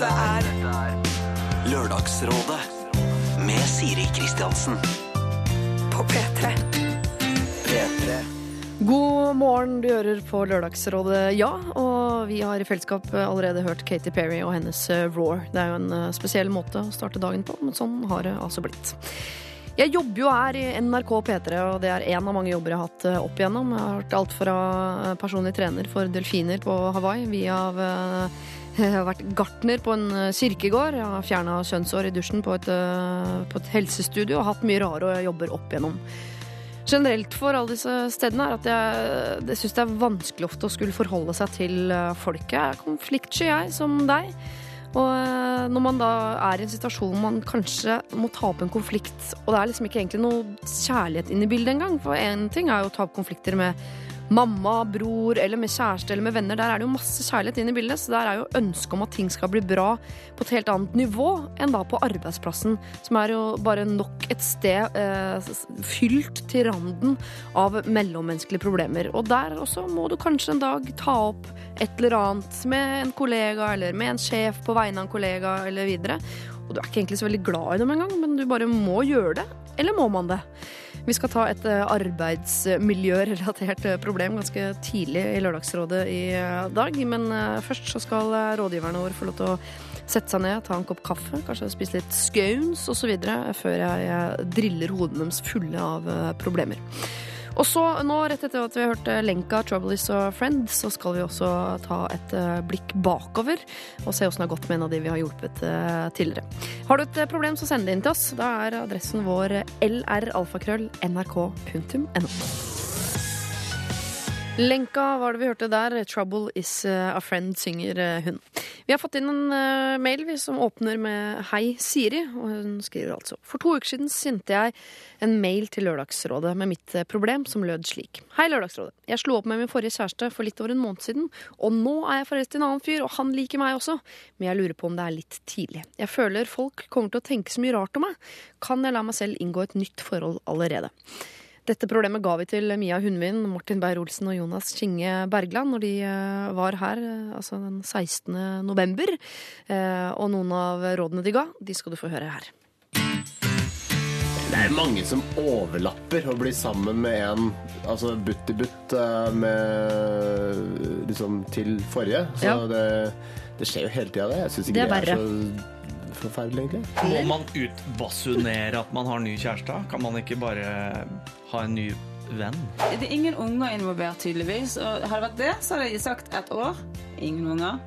Dette er Lørdagsrådet med Siri Kristiansen. på P3. P3. God morgen, du hører på Lørdagsrådet, ja. Og vi har i fellesskap allerede hørt Katy Perry og hennes eh, Roar. Det er jo en eh, spesiell måte å starte dagen på, men sånn har det altså blitt. Jeg jobber jo her i NRK P3, og det er en av mange jobber jeg har hatt eh, opp igjennom. Jeg har vært alt fra personlig trener for delfiner på Hawaii, via jeg har vært gartner på en eh, kirkegård. Jeg har fjerna kjønnshår i dusjen på et, eh, på et helsestudio og hatt mye rare jobber opp igjennom. Generelt for alle disse stedene er at jeg, jeg syns det er vanskelig ofte å skulle forholde seg til eh, folket. Jeg konfliktsky, jeg, som deg. Og når man da er i en situasjon hvor man kanskje må ta opp en konflikt, og det er liksom ikke egentlig noe kjærlighet inne i bildet engang, for én ting er jo å ta opp konflikter med mamma, bror eller med kjæreste eller med venner. Der er det jo masse kjærlighet inne i bildet, så der er jo ønsket om at ting skal bli bra på et helt annet nivå enn da på arbeidsplassen, som er jo bare nok et sted eh, fylt til randen av mellommenneskelige problemer. Og der også må du kanskje en dag ta opp et eller annet med en kollega eller med en sjef på vegne av en kollega eller videre. Og du er ikke egentlig så veldig glad i dem engang, men du bare må gjøre det. Eller må man det? Vi skal ta et eh, arbeidsmiljørelatert eh, problem ganske tidlig i Lørdagsrådet i eh, dag. Men først så skal rådgiverne våre få lov til å sette seg ned, ta en kopp kaffe, kanskje spise litt scones osv. før jeg driller hodene deres fulle av problemer. Og så nå, rett etter at vi har hørt eh, Lenka, Trouble Is a Friend, så skal vi også ta et eh, blikk bakover og se åssen det har gått med en av de vi har hjulpet eh, tidligere. Har du et problem, så send det inn til oss. Da er adressen vår lralfakrøll.nrk.no. Lenka var det vi hørte der. 'Trouble Is a Friend', synger eh, hun. Vi har fått inn en eh, mail som åpner med 'Hei, Siri'. Og hun skriver altså For to uker siden sendte jeg en mail til Lørdagsrådet med mitt eh, problem, som lød slik. Hei, Lørdagsrådet. Jeg slo opp med min forrige kjæreste for litt over en måned siden, og nå er jeg forelsket i en annen fyr, og han liker meg også. Men jeg lurer på om det er litt tidlig. Jeg føler folk kommer til å tenke så mye rart om meg. Kan jeg la meg selv inngå et nytt forhold allerede? Dette problemet ga vi til Mia Hundvin, Martin Beyer-Olsen og Jonas Kinge Bergland når de eh, var her eh, altså den 16. november. Eh, Og noen av rådene de ga, de skal du få høre her. Det er mange som overlapper og blir sammen med en altså butt i butt med liksom til forrige. Så Ja. det, det skjer jo hele tida, det. Jeg syns Det ikke er det er, verre. Forferdelig, egentlig. Må man utbasunere at man har ny kjæreste? Kan man ikke bare ha en ny venn? Det er ingen unger involvert, tydeligvis. Og hadde det vært det, så hadde jeg sagt ett år. Ingen unger.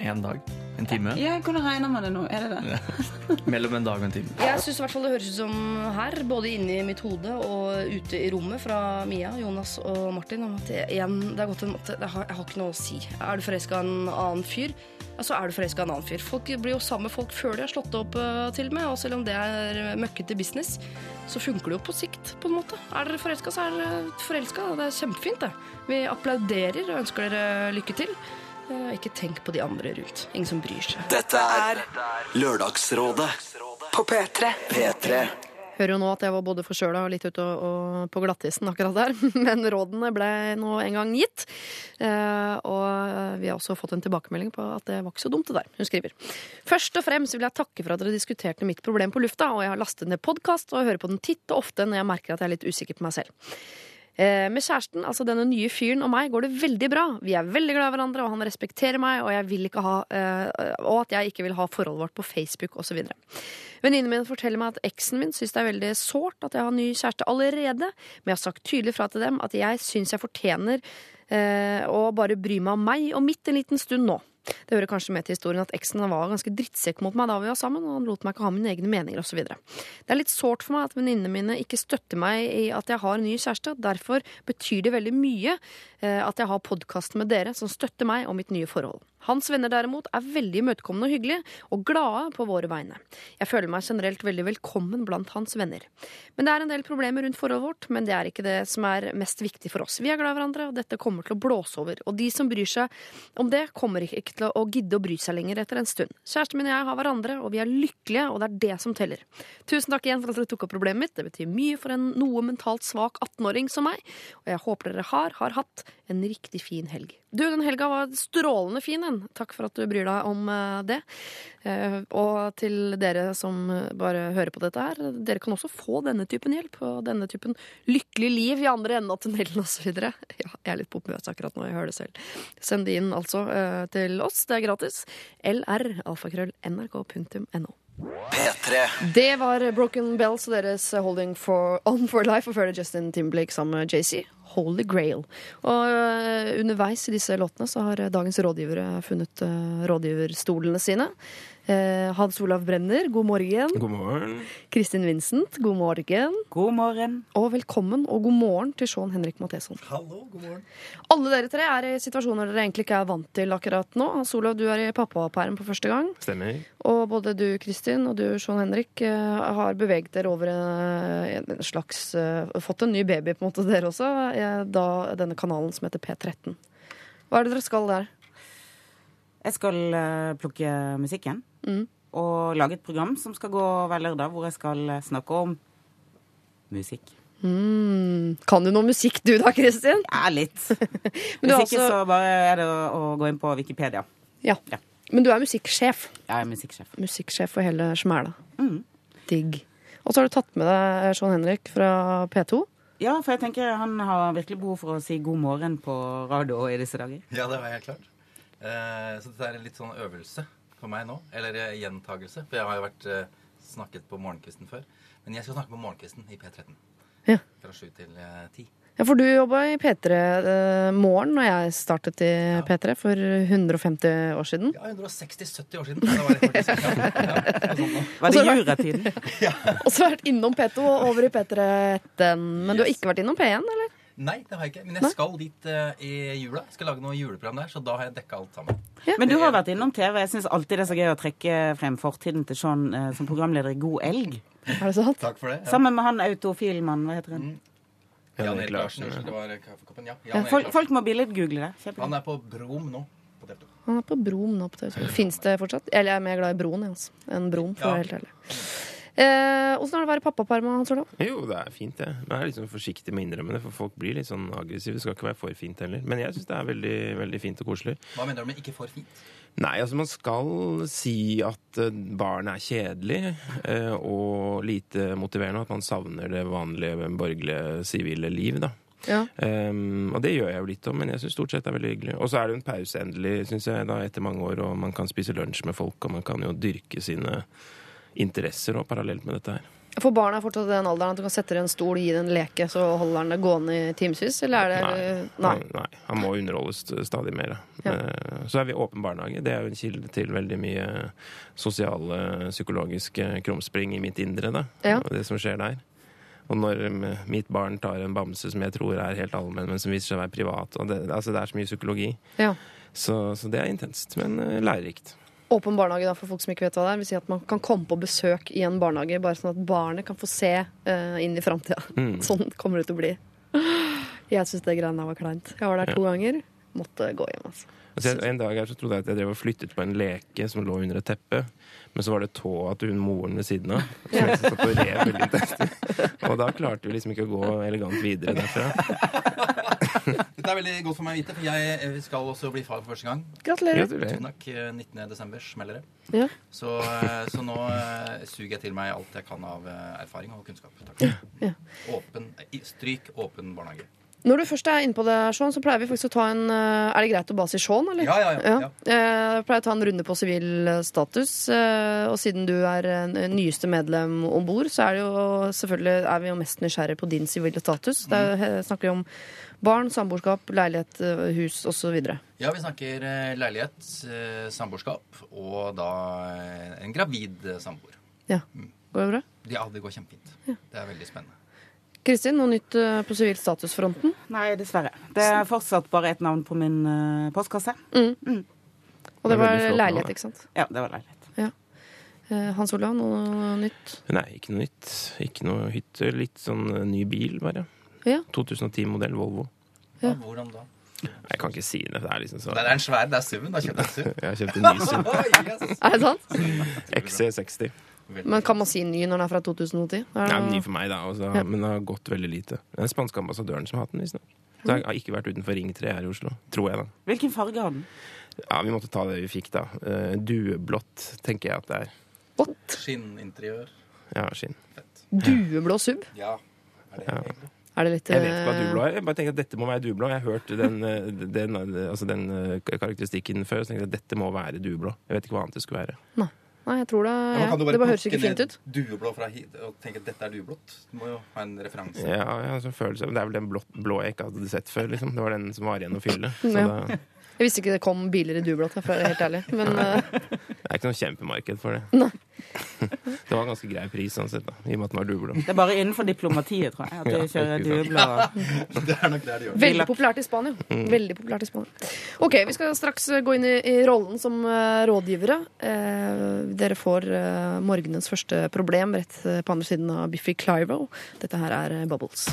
En dag? En time? Jeg kunne regna med det nå. Er det det? Mellom en dag og en time. Jeg syns det høres ut som her, både inni mitt hode og ute i rommet, fra Mia, Jonas og Martin, om at igjen, det har gått en måte jeg har, jeg har ikke noe å si. Er du forelska i en annen fyr, ja, så er du forelska i en annen fyr. Folk blir jo sammen med folk før de har slått opp eh, til og med, og selv om det er møkkete business, så funker det jo på sikt, på en måte. Er dere forelska, så er dere forelska. Det er kjempefint, det. Vi applauderer og ønsker dere lykke til. Eh, Ikke tenk på de andre rundt. Ingen som bryr seg. Dette er Lørdagsrådet på P3. P3. Hører jo nå at jeg var både forkjøla og litt ute og, og på glattisen akkurat der, men rådene ble nå en gang gitt. Eh, og vi har også fått en tilbakemelding på at det var ikke så dumt det der. Hun skriver Først og fremst vil jeg takke for at dere diskuterte mitt problem på lufta, og jeg har lastet ned podkast og hører på den titt og ofte når jeg merker at jeg er litt usikker på meg selv. Eh, Med kjæresten, altså denne nye fyren og meg, går det veldig bra. Vi er veldig glad i hverandre, og han respekterer meg, og, ha, eh, og at jeg ikke vil ha forholdet vårt på Facebook osv. Venninnen min forteller meg at eksen min syns det er veldig sårt at jeg har ny kjæreste allerede, men jeg har sagt tydelig fra til dem at jeg syns jeg fortjener eh, å bare bry meg om meg og mitt en liten stund nå. Det hører kanskje med til historien at eksen var ganske drittsekk mot meg da vi var sammen, og han lot meg ikke ha mine egne meninger osv. Det er litt sårt for meg at venninnene mine ikke støtter meg i at jeg har en ny kjæreste. Derfor betyr det veldig mye eh, at jeg har podkasten med dere som støtter meg og mitt nye forhold. Hans venner derimot er veldig imøtekommende og hyggelige, og glade på våre vegne. Jeg føler meg generelt veldig velkommen blant hans venner. Men det er en del problemer rundt forholdet vårt, men det er ikke det som er mest viktig for oss. Vi er glad i hverandre, og dette kommer til å blåse over. Og de som bryr seg om det, kommer ikke til å gidde å bry seg lenger etter en stund. Kjæresten min og jeg har hverandre, og vi er lykkelige, og det er det som teller. Tusen takk igjen for at dere tok opp problemet mitt. Det betyr mye for en noe mentalt svak 18-åring som meg, og jeg håper dere har, har hatt, en riktig fin helg. Du, den helga var strålende fin, en. Takk for at du bryr deg om eh, det. Eh, og til dere som eh, bare hører på dette her, dere kan også få denne typen hjelp, og denne typen lykkelig liv i andre enden av tunnelen osv. Ja, jeg er litt pompøs akkurat nå, jeg hører det selv. Send det inn altså til oss, det er gratis. lr-alfakrøll-nrk.no. P3. Det var Broken Bells og deres Holding for, On for Life, og før Justin Timberlake sammen med JC. Holy Grail. Og øh, underveis i disse låtene så har dagens rådgivere funnet øh, rådgiverstolene sine. Eh, Hans Olav Brenner, god morgen. God morgen. Kristin Vincent, god morgen. God morgen. Og velkommen og god morgen til Sean Henrik Matheson. Hallo, god morgen. Alle dere tre er i situasjoner dere egentlig ikke er vant til akkurat nå. Hans Olav, du er i pappaperm for første gang. Stemmer. Og både du, Kristin, og du, Sean Henrik, eh, har beveget dere over eh, en slags eh, Fått en ny baby, på en måte, dere også, da denne kanalen som heter P13. Hva er det dere skal der? Jeg skal plukke musikken. Mm. Og lage et program som skal gå hver lørdag, hvor jeg skal snakke om musikk. Mm. Kan du noe musikk du da, Kristin? Ja, litt. Men du Hvis ikke altså- så bare er det å, gå inn på Wikipedia. Ja. Ja. Men du er musikksjef. Jeg er musikksjef. Musikksjef for hele smæla. Mm. Digg. Og så har du tatt med deg Sean Henrik fra P2. Ja, for jeg tenker han har virkelig behov for å si god morgen på radio i disse dager. Ja, det har jeg klart. Eh, så dette er en litt sånn øvelse for meg nå. Eller eh, gjentagelse. For jeg har jo vært eh, snakket på morgenkvisten før. Men jeg skal snakke på morgenkvisten i P13. Ja. Fra sju til eh, ti. Ja, for du jobba i P3 eh, Morgen når jeg startet i P3 for 150 år siden. Ja, 160-70 år siden. Da var det faktisk. Ja, ja, sånt. Var det juratiden? Og så har du vært innom P2 og over i P3 etter den. Men du har ikke vært innom P1, eller? Nei, det har jeg ikke. Men jeg skal dit uh, i jula. Jeg skal lage noe juleprogram der, så da har jeg dekka alt sammen. Men du har vært innom TV. Jeg syns alltid det er så gøy å trekke frem fortiden til Sean uh, som programleder i God elg. Er det sant? Takk for det. Ja. Sammen med han autofilmannen, hva heter han? Mm. Jan Erik Larsen. Det var kaffekoppen. Ja, Ja, folk, folk må billedgoogle det. Kjempegøy. Han er på Brom nå. På Han er på Brom nå. på TV2. Fins det fortsatt? Eller jeg er mer glad i Broen jeg, altså, enn Brom, for å Ja. være helt ærlig. Eh, Åssen er det å være pappaperma, Hans Olav? Jo, det er fint, det. Men jeg er litt sånn forsiktig med å innrømme det, for folk blir litt sånn aggressive. Det skal ikke være for fint heller. Men jeg syns det er veldig, veldig fint og koselig. Hva mener du med ikke for fint? Nei, altså man skal si at barnet barn er kjedelig eh, og lite motiverende, og at man savner det vanlige borgerlige sivile liv, da. Ja. Um, og det gjør jeg jo litt om, men jeg syns stort sett det er veldig hyggelig. Og så er det en pause endelig, syns jeg, da, etter mange år, og man kan spise lunsj med folk, og man kan jo dyrke sine interesser og parallelt med dette her. For barn er fortsatt i den alderen at du kan sette deg i en stol, gi det en leke, så holder den det gående i timevis? Eller er det Nei. Nei. Han, nei, han må underholdes stadig mer. Ja. Eh, Så er vi åpen barnehage. Det er jo en kilde til veldig mye sosiale, psykologiske krumspring i mitt indre. Da. Ja. Det som skjer der. Og når mitt barn tar en bamse som jeg tror er helt allmenn, men som viser seg å være privat og det, altså det er så mye psykologi. Ja. Så, så det er intenst, men eh, lærerikt. Åpen barnehage, da, for folk som ikke vet hva det er, vil si at man kan komme på besøk i en barnehage, bare sånn at barnet kan få se uh, inn i framtida. Mm. Sånn kommer det til å bli. Jeg syns det greiene der var kleint. Jeg var der to ganger. Måtte gå hjem, altså. Altså, jeg, en dag her så trodde jeg at jeg drev og flyttet på en leke som lå under et teppe. Men så var det tåa til hun moren ved siden av. Som jeg satt og rev veldig. Og da klarte vi liksom ikke å gå elegant videre derfra. Dette er veldig godt for meg å vite, for jeg eh, skal også bli far for første gang. Gratulerer. Tusen takk. eh, 19. desember smeller det. Ja. Så, eh, så nå eh, suger jeg til meg alt jeg kan av eh, erfaring og kunnskap. Takk. Ja. Åpen, stryk åpen barnehage. Når du først er inne på det, Sean, så pleier vi faktisk å ta en eh, Er det greit å bare si Sean, eller? Ja, ja, ja, ja. Eh, Jeg pleier å ta en runde på sivil status. eh, Og siden du er eh, nyeste medlem om bord, så er, det jo, selvfølgelig, er vi jo mest nysgjerrig på din sivile status. Det er, eh, snakker vi om barn, samboerskap, leilighet, eh, hus osv. Ja, vi snakker eh, leilighet, eh, samboerskap og da en gravid samboer. Ja. Går det bra? Ja, det går kjempefint. Det er veldig spennende. Kristin, noe nytt på sivil status-fronten? Nei, dessverre. Det er fortsatt bare et navn på min postkasse. Og det Det var leilighet, ikke sant? Ja, det var leilighet. Ja. Hans Olav, noe nytt? Nei, ikke noe nytt. Ikke noe hytte. Litt sånn ny bil, bare. Ja. 2010-modell Volvo. Ja. Ja, hvordan da? Jeg kan ikke si det. Det er liksom så Det er en svær, det er SUV-en. Da kjøpt jeg SUV. Jeg har kjøpt en ny SUV. Yes. Er det sant? XC60. Men kan man si ny når den er fra 2010? Er Det Nei, ny for meg, da, også, Ja. men det har gått veldig lite. Det er den spanske ambassadøren som har hatt den. visstnok. Så jeg har ikke vært utenfor Ring 3 her i Oslo. Tror jeg, da. Hvilken farge har den? Ja, Vi måtte ta det vi fikk, da. Uh, dueblått, tenker jeg at det er. What? Skinninteriør. Ja, skinn. Dueblå sub? Ja. Er det Ja. Er det litt Jeg vet hva dublo er. Jeg bare tenker at dette må være dublo. Jeg har hørt den, eh, den, eh, altså den eh, karakteristikken før, så tenker jeg at dette må være dublo. Jeg vet ikke hva annet det skulle være. Nei, jeg tror det Ja, ja, Det bare høres ikke fint ut. Dueblå fra hit og tenke at dette er dueblått? Du må jo ha en referanse. Ja, ja, har sånn følelse Men Det er vel den blå, blå jeg ikke hadde sett før. liksom. Det var den som var igjen å fylle. Så Ja. da, Jeg visste ikke det kom biler i Dublot, for å være helt ærlig. Men eh, det er ikke noe kjempemarked for det. Nei. Det var en ganske grei pris, sånn sett, da, i og med at den var dueblå. Det er bare innenfor diplomatiet, tror jeg. At de Ja, kjører sant. Det er nok det de gjør. Veldig populært i Spania. Veldig populært i Spania. Ok, Vi skal straks gå inn i, i rollen som eh, rådgivere. Eh, dere får eh, morgenens første problem rett eh, på andre siden av Biffy Clivo. Dette her er Bubbles.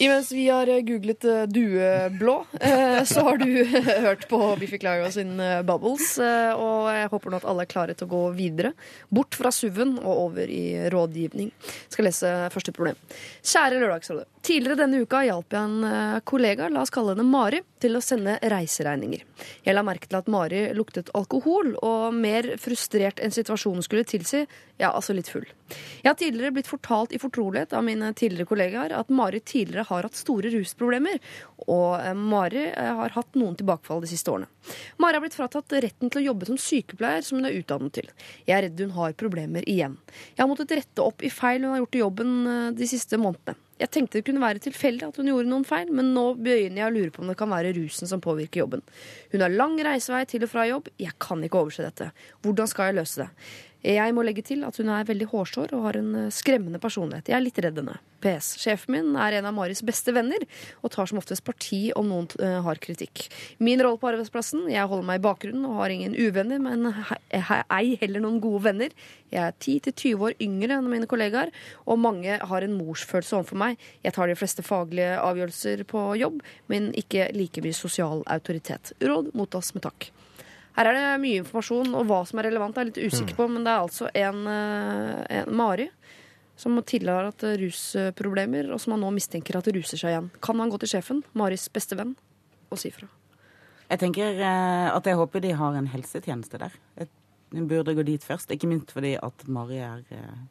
Imens vi har eh, googlet eh, dueblå, eh, så har du hørt på Biffy Clyro sin Bubbles. Og jeg håper nå at alle er klare til å gå videre. Bort fra SUV-en og over i rådgivning. Skal lese første problem. Kjære Lørdagsrådet. Tidligere denne uka hjalp jeg en kollega, la oss kalle henne Mari, til å sende reiseregninger. Jeg la merke til at Mari luktet alkohol, og mer frustrert enn situasjonen skulle tilsi, ja, altså litt full. Jeg har tidligere blitt fortalt i fortrolighet av mine tidligere kollegaer at Mari tidligere har hatt store rusproblemer, og eh, Mari eh, har hatt noen tilbakefall de siste årene. Mari har blitt fratatt retten til å jobbe som sykepleier, som hun er utdannet til. Jeg er redd hun har problemer igjen. Jeg har måttet rette opp i feil hun har gjort i jobben eh, de siste månedene. Jeg tenkte det kunne være tilfeldig at hun gjorde noen feil, men nå begynner jeg å lure på om det kan være rusen som påvirker jobben. Hun har lang reisevei til og fra jobb. Jeg kan ikke overse dette. Hvordan skal jeg løse det? Jeg må legge til at hun er veldig hårsår og har en eh, skremmende personlighet. Jeg er litt redd henne. PS. Sjefen min er en av Maris beste venner og tar som oftest parti om noen eh, har kritikk. Min rolle på arbeidsplassen jeg holder meg i bakgrunnen og har ingen uvenner, men ei heller noen gode venner. Jeg er 10-20 år yngre enn mine kollegaer, og mange har en morsfølelse overfor meg. Jeg tar de fleste faglige avgjørelser på jobb, men ikke like mye sosial autoritet. Råd mottas med takk. Her er det mye informasjon, og hva som er relevant, er jeg litt usikker på. Men det er altså en, eh, en Mari som tidligere har hatt rusproblemer, og som han nå mistenker at ruser seg igjen. Kan han gå til sjefen, Maris beste venn, og si fra? Jeg tenker eh, at jeg håper de har en helsetjeneste der. Hun burde gå dit først. Ikke minst fordi at Mari er eh,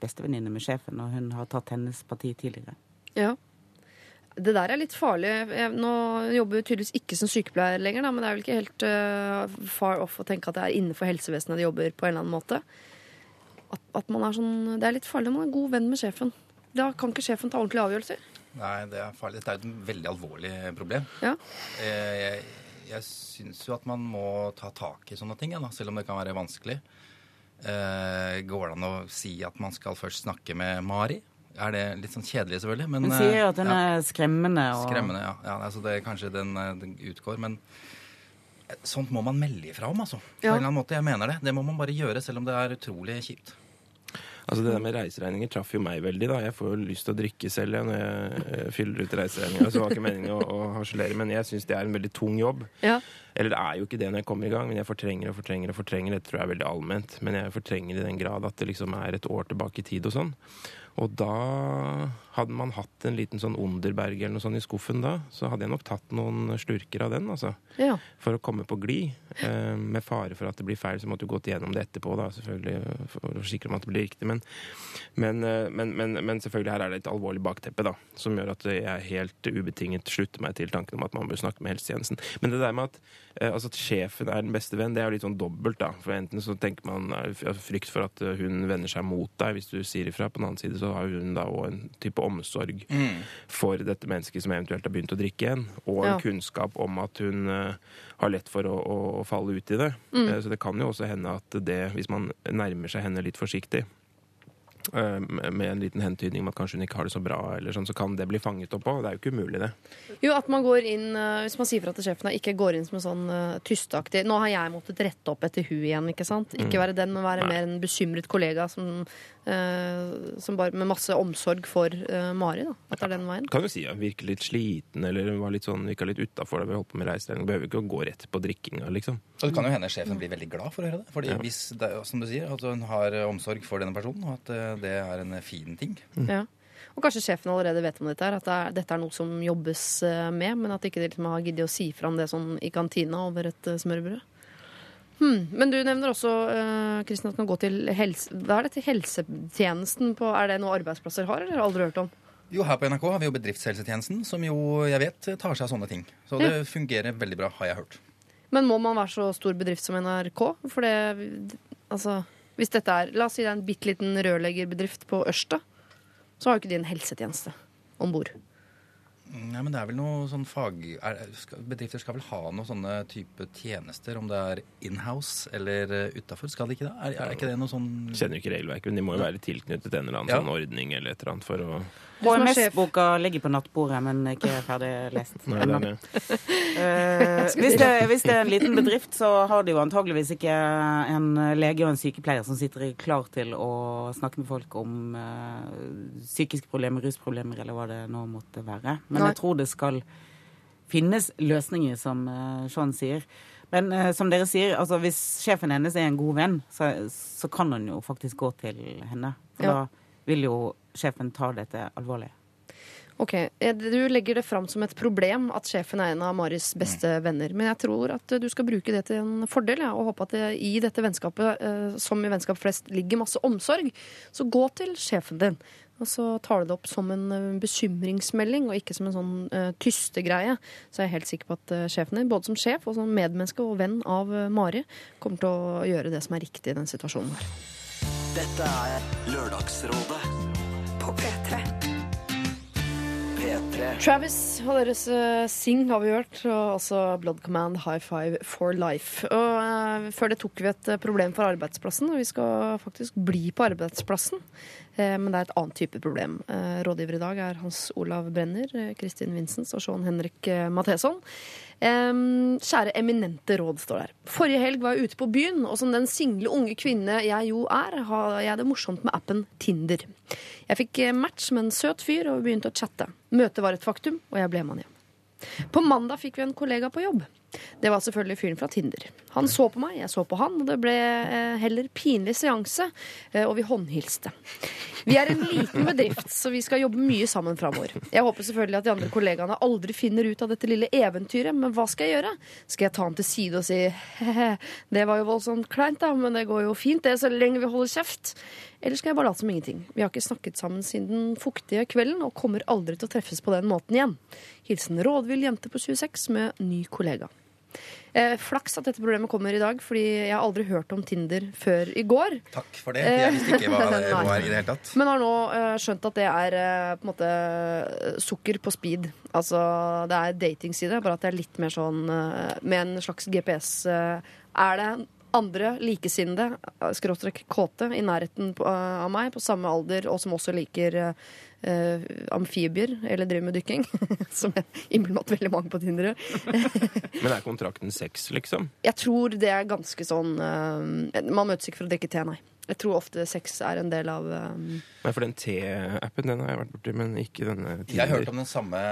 bestevenninne med sjefen, og hun har tatt hennes parti tidligere. Ja. Det der er litt farlig. Jeg, nå jobber jeg tydeligvis ikke som sykepleier lenger, da, men det er vel ikke helt uh, far off å tenke at det er innenfor helsevesenet de jobber på en eller annen måte. At, at man er sånn, Det er litt farlig når man er god venn med sjefen. Da kan ikke sjefen ta ordentlige avgjørelser. Nei, det er farlig. Dette er et veldig alvorlig problem. Ja. Eh, Jeg, jeg syns jo at man må ta tak i sånne ting, ja, da, selv om det kan være vanskelig. Eh, går det an å si at man skal først snakke med Mari? Er det litt sånn kjedelig, selvfølgelig? Men, Hun sier jo at den ja, er skremmende. Og... Skremmende, ja. ja altså det er kanskje den, eh, den utgår. Men eh, sånt må man melde ifra om, altså. På Ja. en eller annen måte. Jeg mener det. Det må man bare gjøre, selv om det er utrolig kjipt. Altså Det der med reiseregninger traff jo meg veldig. da Jeg får jo lyst til å drikke selv ja, når jeg eh, fyller ut reiseregninger. Så var ikke meningen å, å harselere, men jeg syns det er en veldig tung jobb. Ja. Eller det er jo ikke det når jeg kommer i gang, men jeg fortrenger og fortrenger og fortrenger. Det tror jeg er veldig allment. Men jeg fortrenger i den grad at det liksom er et år tilbake i tid og sånn. Og da hadde man hatt en liten sånn Underberg eller noe sånt i skuffen da, så hadde jeg nok tatt noen slurker av den, altså. Ja. For å komme på glid. Eh, med fare for at det blir feil, så måtte du gått gjennom det etterpå, da, selvfølgelig, for å forsikre om at det blir riktig. Men, men, eh, men, men, men selvfølgelig her er det et alvorlig bakteppe, da, som gjør at jeg helt ubetinget slutter meg til tanken om at man bør snakke med helsetjenesten. Men det der med at, eh, altså at sjefen er den beste venn, det er jo litt sånn dobbelt, da. For enten så tenker man eh, frykt for at eh, hun vender seg mot deg hvis du sier ifra. På den annen side så har hun da òg en type omsorg for dette mennesket som eventuelt har begynt å drikke igjen, og en Ja. kunnskap om at hun eh, har lett for å, å, falle ut i det. Mm. så det kan jo også hende at det, hvis man nærmer seg henne litt forsiktig, eh, med en liten hentydning om at kanskje hun ikke har det så bra, eller sånn, så kan det bli fanget opp òg. Det er jo ikke umulig, det. Jo, at man går inn, eh, Hvis man sier fra til sjefen ikke går inn som en sånn uh, tysteaktig Nå har jeg måttet rette opp etter hun igjen, ikke sant? Ikke være den, men være mer en bekymret kollega eh, som bare med masse omsorg for eh, Mari. da At det er den veien. Kan jo si ja, virker litt sliten, eller var litt sånn, virka litt utafor da vi holdt på med reiselæring. Behøver ikke å gå rett på drikkinga, liksom. Og det kan jo hende sjefen blir veldig glad for å høre det. Fordi hvis det, som du sier, at hun har eh, omsorg for denne personen, og at eh, det er en eh, fin ting. Ja. Og kanskje sjefen allerede vet om dette, her, at det er, dette er noe som jobbes eh, med, men at ikke de liksom har giddet å si fra om det sånn i kantina over et eh, smørbrød. Hmm. Men du nevner også uh, Kristin, at man kan gå til helse... Hva er dette helsetjenesten på Er det noe arbeidsplasser har, eller har aldri hørt om? Jo, her på NRK har vi jo Bedriftshelsetjenesten, som jo jeg vet tar seg av sånne ting. Så det fungerer veldig bra, har jeg hørt. Men må man være så stor bedrift som NRK? For det Altså, hvis dette er La oss si det er en bitte liten rørleggerbedrift på Ørsta, så har jo ikke de en helsetjeneste om bord. Nei, men det er vel noe sånn fag... Er, skal, bedrifter skal vel ha noe sånne type tjenester, om det er inhouse eller uh, utafor? Skal de ikke det? Er, er ikke det noe sånn Kjenner jo ikke regelverket, men de må jo være tilknyttet en eller annen Ja. sånn ordning eller et eller annet for å. HMS-boka ligger på nattbordet, men ikke er ferdig lest. Nei, det er det. Eh, hvis, det, hvis det er en liten bedrift, så har de jo antageligvis ikke en lege og en sykepleier som sitter klar til å snakke med folk om eh, psykiske problemer, rusproblemer eller hva det nå måtte være. Men Nei. jeg tror det skal finnes løsninger, som uh, Sean sier. Men eh, som dere sier, altså hvis sjefen hennes er en god venn, så, så kan han jo faktisk gå til henne. For Ja. da vil jo sjefen ta dette alvorlig. Ok, eh, Du legger det fram som et problem at sjefen er en av Maris beste venner. Men jeg tror at eh, du skal bruke det til en fordel, ja, og håpe at det i dette vennskapet, eh, som i vennskap flest, ligger masse omsorg. Så gå til sjefen din. Og så tar du det opp som en eh, bekymringsmelding, og ikke som en sånn uh, tystegreie. Så jeg er helt sikker på at uh, sjefen din, både som sjef og som medmenneske og venn av uh, Mari, kommer til å gjøre det som er riktig i den situasjonen her. Dette er Lørdagsrådet På P3. P3. Travis og deres uh, Sing har vi hørt, og også Blood Command High Five for Life. Og uh, Før det tok vi et eh, problem for arbeidsplassen, og vi skal faktisk bli på arbeidsplassen. Uh, men det er et annet type problem. Eh, rådgiver i dag er Hans Olav Brenner, eh, Kristin Vincents og Sean Henrik eh, Matheson. Kjære eminente råd, står der. Forrige helg var jeg ute på byen, og som den single unge kvinne jeg jo er, har jeg det morsomt med appen Tinder. Jeg fikk eh, match med en søt fyr, og begynte å chatte. Møtet var et faktum, og jeg ble med han hjem. På mandag fikk vi en kollega på jobb. Det var selvfølgelig fyren fra Tinder. Han så på meg, jeg så på han, og det ble eh, heller pinlig seanse, eh, og vi håndhilste. Vi er en liten bedrift, så vi skal jobbe mye sammen framover. Jeg håper selvfølgelig at de andre kollegaene aldri finner ut av dette lille eventyret, men hva skal jeg gjøre? Skal jeg ta han til side og si he-he, det var jo voldsomt kleint, da, men det går jo fint, det, så lenge vi holder kjeft? Eller skal jeg bare late som ingenting? Vi har ikke snakket sammen siden den fuktige kvelden, og kommer aldri til å treffes på den måten igjen. Hilsen rådvill jente på 26 med ny kollega. Eh, flaks at dette problemet kommer i dag, fordi jeg har aldri hørt om Tinder før i går. Takk for det. Jeg visste ikke hva det var i det hele tatt. Men har nå eh, skjønt at det er eh, på en måte eh, sukker på speed. Altså det er datingside, bare at det er litt mer sånn eh, med en slags GPS. eh, er det andre likesinnede, eh, skråstrek kåte, i nærheten på, eh, av meg, på samme alder, og som også liker eh, eh, amfibier, eller driver med dykking, som jeg innbiller veldig mange på Tinder gjør. Men er kontrakten sex, liksom? Jeg tror det er ganske sånn eh, Man møtes ikke for å drikke te, nei. Jeg tror ofte sex er en del av um... Nei, for den T-appen den har jeg vært borti, men ikke denne Tinder. Jeg hørt om den samme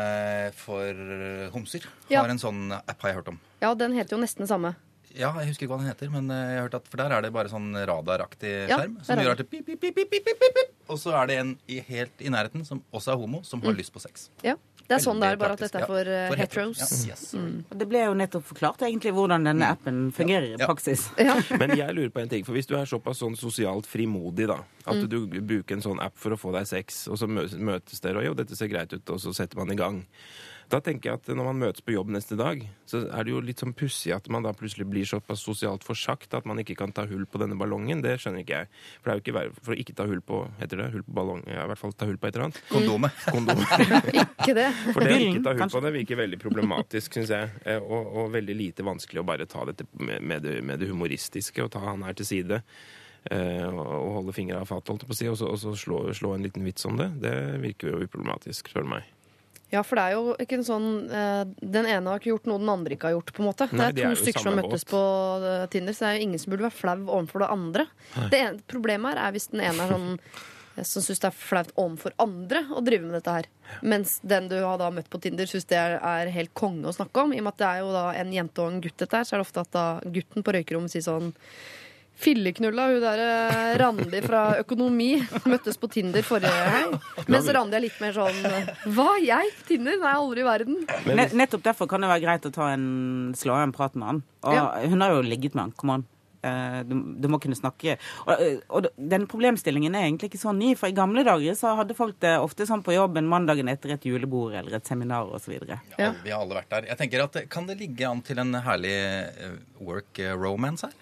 for homser. Ja. Har en sånn app har jeg hørt om. Ja, den heter jo nesten det samme. Ja, jeg husker ikke hva den heter, men eh, jeg har hørt at, for der er det bare sånn radaraktig skjerm. ja, Som gjør at det pip, pip, pip, pip, pip, pip, Og så er det en i, helt i nærheten som også er homo, som har lyst på sex. Ja, Det er sånn det er, bare at dette er for, ja, For heteros. heteros, ja. Yes. Mm. Det ble jo nettopp forklart egentlig hvordan denne appen fungerer i Ja. praksis. Men jeg lurer på en ting, for hvis du er såpass sånn sosialt frimodig, da, at Mm. du bruker en sånn app for å få deg sex, og så møtes dere, og jo, dette ser greit ut, og så setter man i gang. Da tenker jeg at når man møtes på jobb neste dag, så er det jo litt sånn pussig at man da plutselig blir såpass sosialt forsagt at man ikke kan ta hull på denne ballongen. Det skjønner ikke jeg. For det er jo ikke verre for å ikke ta hull på Heter det hull på ballong? Ja, i hvert fall ta hull på et eller annet. Kondomet. Kondom. Ikke det. For det å ikke ta hull på det virker veldig problematisk, syns jeg. Eh, Og, og veldig lite vanskelig å bare ta dette med, med, det, med det humoristiske og ta han her til side. og å holde fingra av fatet, holdt jeg på å si, og så, og så slå, slå en liten vits om det, det virker jo uproblematisk, spør du meg. Ja, for det er jo ikke en sånn eh, Den ene har ikke gjort noe den andre ikke har gjort, på en måte. Nei, det er to to er stykker som har møttes båt. på eh, Tinder, så det er jo ingen som burde være flau overfor det andre. Det ene, problemet her er hvis den ene er sånn eh, som syns det er flaut overfor andre å drive med dette her. Mens den du har da møtt på Tinder, syns det er, er helt konge å snakke om. I og med at det er jo da en jente og en gutt dette her, så er det ofte at da gutten på røykerommet sier sånn Filleknulla, hun der eh, Randi fra Økonomi møttes på Tinder forrige helg. Mens Randi er litt mer sånn Hva? Jeg? Tinder? Nei, aldri i verden. Men nettopp derfor kan det være greit å ta en, slå av en prat med han. Og Ja. hun har jo ligget med han. Kom an. Eh, Du, du må kunne snakke. Og, eh, og den problemstillingen er egentlig ikke så ny, for i gamle dager så hadde folk det ofte sånn på jobben mandagen etter et julebord eller et seminar osv. Ja. Ja. Vi har alle vært der. Jeg tenker at Kan det ligge an til en herlig work romance her?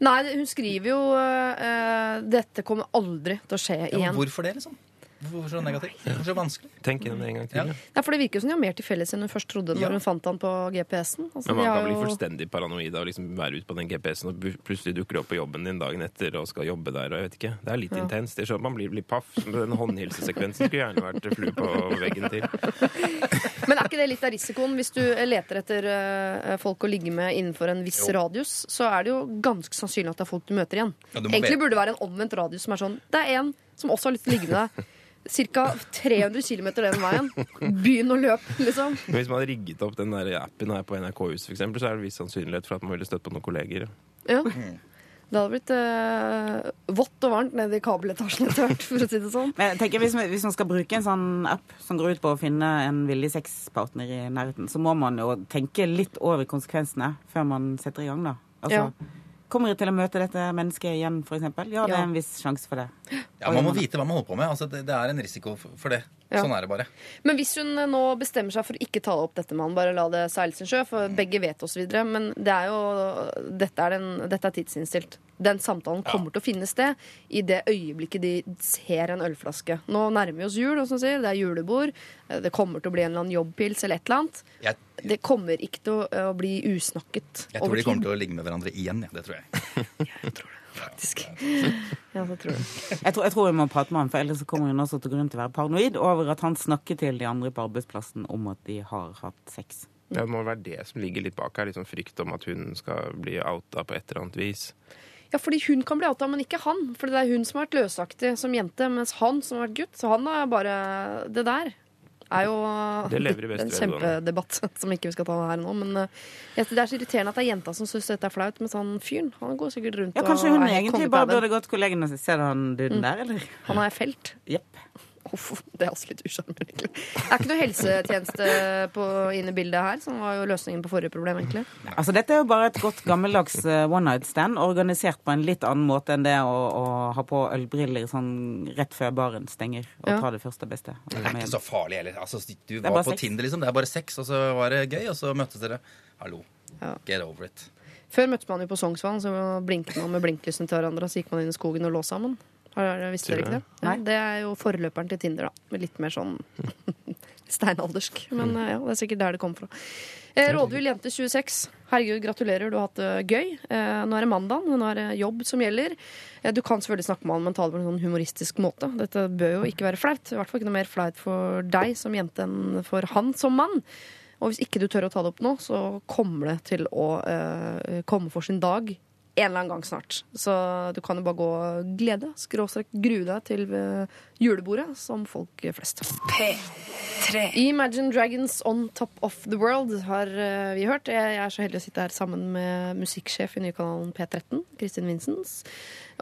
Nei, hun skriver jo uh, 'Dette kommer aldri til å skje Ja, igjen'. hvorfor det, liksom? Hvorfor så negativt? Hvorfor så vanskelig? tenk gjennom det en gang til. Ja. Ja. Er for det virker jo som de har mer til felles enn hun først trodde når Ja. hun fant han på GPS-en. Altså, Men man kan bli fullstendig paranoid av å liksom være ute på den GPS-en, og plutselig dukker du opp på jobben din dagen etter og skal jobbe der. og jeg vet ikke. Det er litt intenst. Det er sånn Man blir litt paff. Den håndhilsesekvensen skulle gjerne vært flue på veggen til. Men er ikke det litt av risikoen? Hvis du leter etter eh, folk å ligge med innenfor en viss Jo. radius, så er det jo ganske sannsynlig at det er folk du møter igjen. Ja, du Egentlig burde det være en omvendt radius som er sånn Det er en som også har lyst til å ligge med deg. Ca. 300 km den veien. Begynn å løpe, liksom. Hvis man hadde rigget opp den der appen her på NRK-huset, eksempel, så er det viss sannsynlighet for at man ville støtt på noen kolleger. Ja. Det hadde blitt eh, vått og varmt nede i kabeletasjen etter hvert, for å si det sånn. Men jeg tenker hvis, man- hvis man skal bruke en sånn app som går ut på å finne en villig sexpartner i nærheten, så må man jo tenke litt over konsekvensene før man setter i gang, da. Altså, Kommer jeg til å møte dette mennesket igjen, f.eks.? Ja, det Ja. er en viss sjanse for det. Ja, Man må vite hva man holder på med. Altså, det, det er en risiko for, det. Ja. Sånn er det bare. Men hvis hun eh, nå bestemmer seg for å ikke ta opp dette med han, bare la det seile sin sjø, for begge vet osv., men det er jo dette er, den, dette er tidsinnstilt. Den samtalen kommer til å finne sted i det øyeblikket de ser en ølflaske. Nå nærmer vi oss jul, og som sier, det er julebord, eh, det kommer til å bli en eller annen jobbpils eller et eller annet. Jeg, Det kommer ikke til å, å bli usnakket jeg tror over de kommer til å ligge med hverandre igjen. Ja. Det tror jeg. Faktisk. Ja, så tror jeg. Jeg tror, jeg tror vi må prate med han, for ellers kommer hun også til grunn til å være paranoid over at han snakker til de andre på arbeidsplassen om at de har hatt sex. Ja, det må være det som ligger litt bak her. Liksom frykt om at hun skal bli outa på et eller annet vis. Ja, fordi hun kan bli outa, men ikke han. For det er hun som har vært løsaktig som jente, mens han som har vært gutt. Så han er bare Det der er jo Det lever i en kjempedebatt som ikke vi skal ta her nå. Men eh, jeg- det er så irriterende at det er jenta som syns dette er flaut, mens han fyren han går sikkert rundt Ja, Kanskje og hun er egentlig bare burde gått kollegene og du han duden der, eller? Han er felt. Jepp. Uff, det er også litt usjarmerende, egentlig. Det er ikke noe helsetjeneste på, inne i bildet her, som var jo løsningen på forrige problem, egentlig. Altså, dette er jo bare et godt gammeldags eh, one night stand, organisert på en litt annen måte enn det å, å ha på ølbriller sånn rett før baren stenger, og Ja. ta det første beste. Det er ikke så farlig heller. Altså, du var på sex. Tinder, liksom. Det er bare sex, og så var det gøy, og så møttes dere. Hallo. Ja. Get over it. Før møtte man jo på Sognsvann, så blinket man med blinklysene til hverandre, og så gikk man inn i skogen og lå sammen. Har dere ikke det? Ja, det er jo forløperen til Tinder, da. Med litt mer sånn steinaldersk. Men eh, ja, det er sikkert der det kommer fra. Eh, Rådvill jente 26. Herregud, gratulerer, du har hatt det gøy. Eh, nå er det mandag, nå er det jobb som gjelder. Du kan selvfølgelig snakke med han, men ta det på en sånn humoristisk måte. Dette bør jo ikke være flaut. I hvert fall ikke noe mer flaut for deg som jente enn for han som mann. Og hvis ikke du tør å ta det opp nå, så kommer det til å eh, komme for sin dag en eller annen gang snart. Så du kan jo bare gå og glede, skråstrek grue deg til eh, julebordet, som folk flest. P3. Imagine Dragons On Top of the World har eh, vi hørt. Jeg er så heldig å sitte her sammen med musikksjef i nykanalen P13, Kristin Vincents.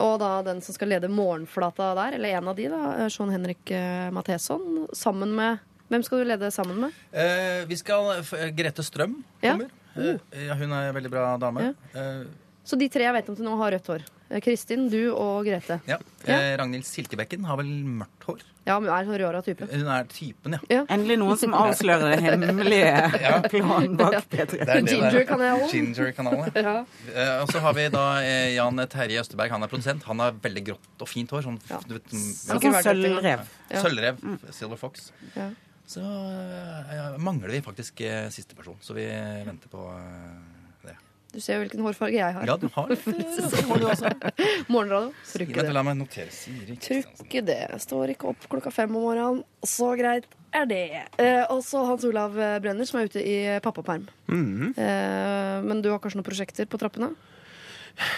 Og da den som skal lede Morgenflata der, eller en av de, da, eh, Sean Henrik Matheson. Sammen med Hvem skal du lede sammen med? Eh, vi skal Grete Strøm Ja. kommer. Eh, ja, hun er en veldig bra dame. Eh, Så de tre jeg vet om til nå, har rødt hår. Eh, Kristin, du og Grete. ja. Ja. Eh, Ragnhild Silkebekken har vel mørkt hår. Ja, men hun er en røra type. Hun er typen, ja. Endelig noen som avslører det hemmelige planen bak P3. Det er det det er. Ginger-kanalen. Ginger-kanalen, ja. Ja. Eh, og så har vi da eh, Jan Terje Østerberg. Han er produsent. Han har veldig grått og fint hår. Sånn, Ja. du vet, Sånn ja, som sølvrev. Ja. Sølvrev. Silver Fox. Ja. Så eh, mangler vi faktisk eh, siste person, så vi venter på eh. Du ser jo hvilken hårfarge jeg har. Ja, du har det. Morgenradio. Tror det. la meg notere Siri. Tror ikke det. Står ikke opp klokka fem om morgenen. Så greit er det. Eh, også Hans Olav Brenner, som er ute i pappaperm. Mhm. Eh, men du har kanskje noen prosjekter på trappene?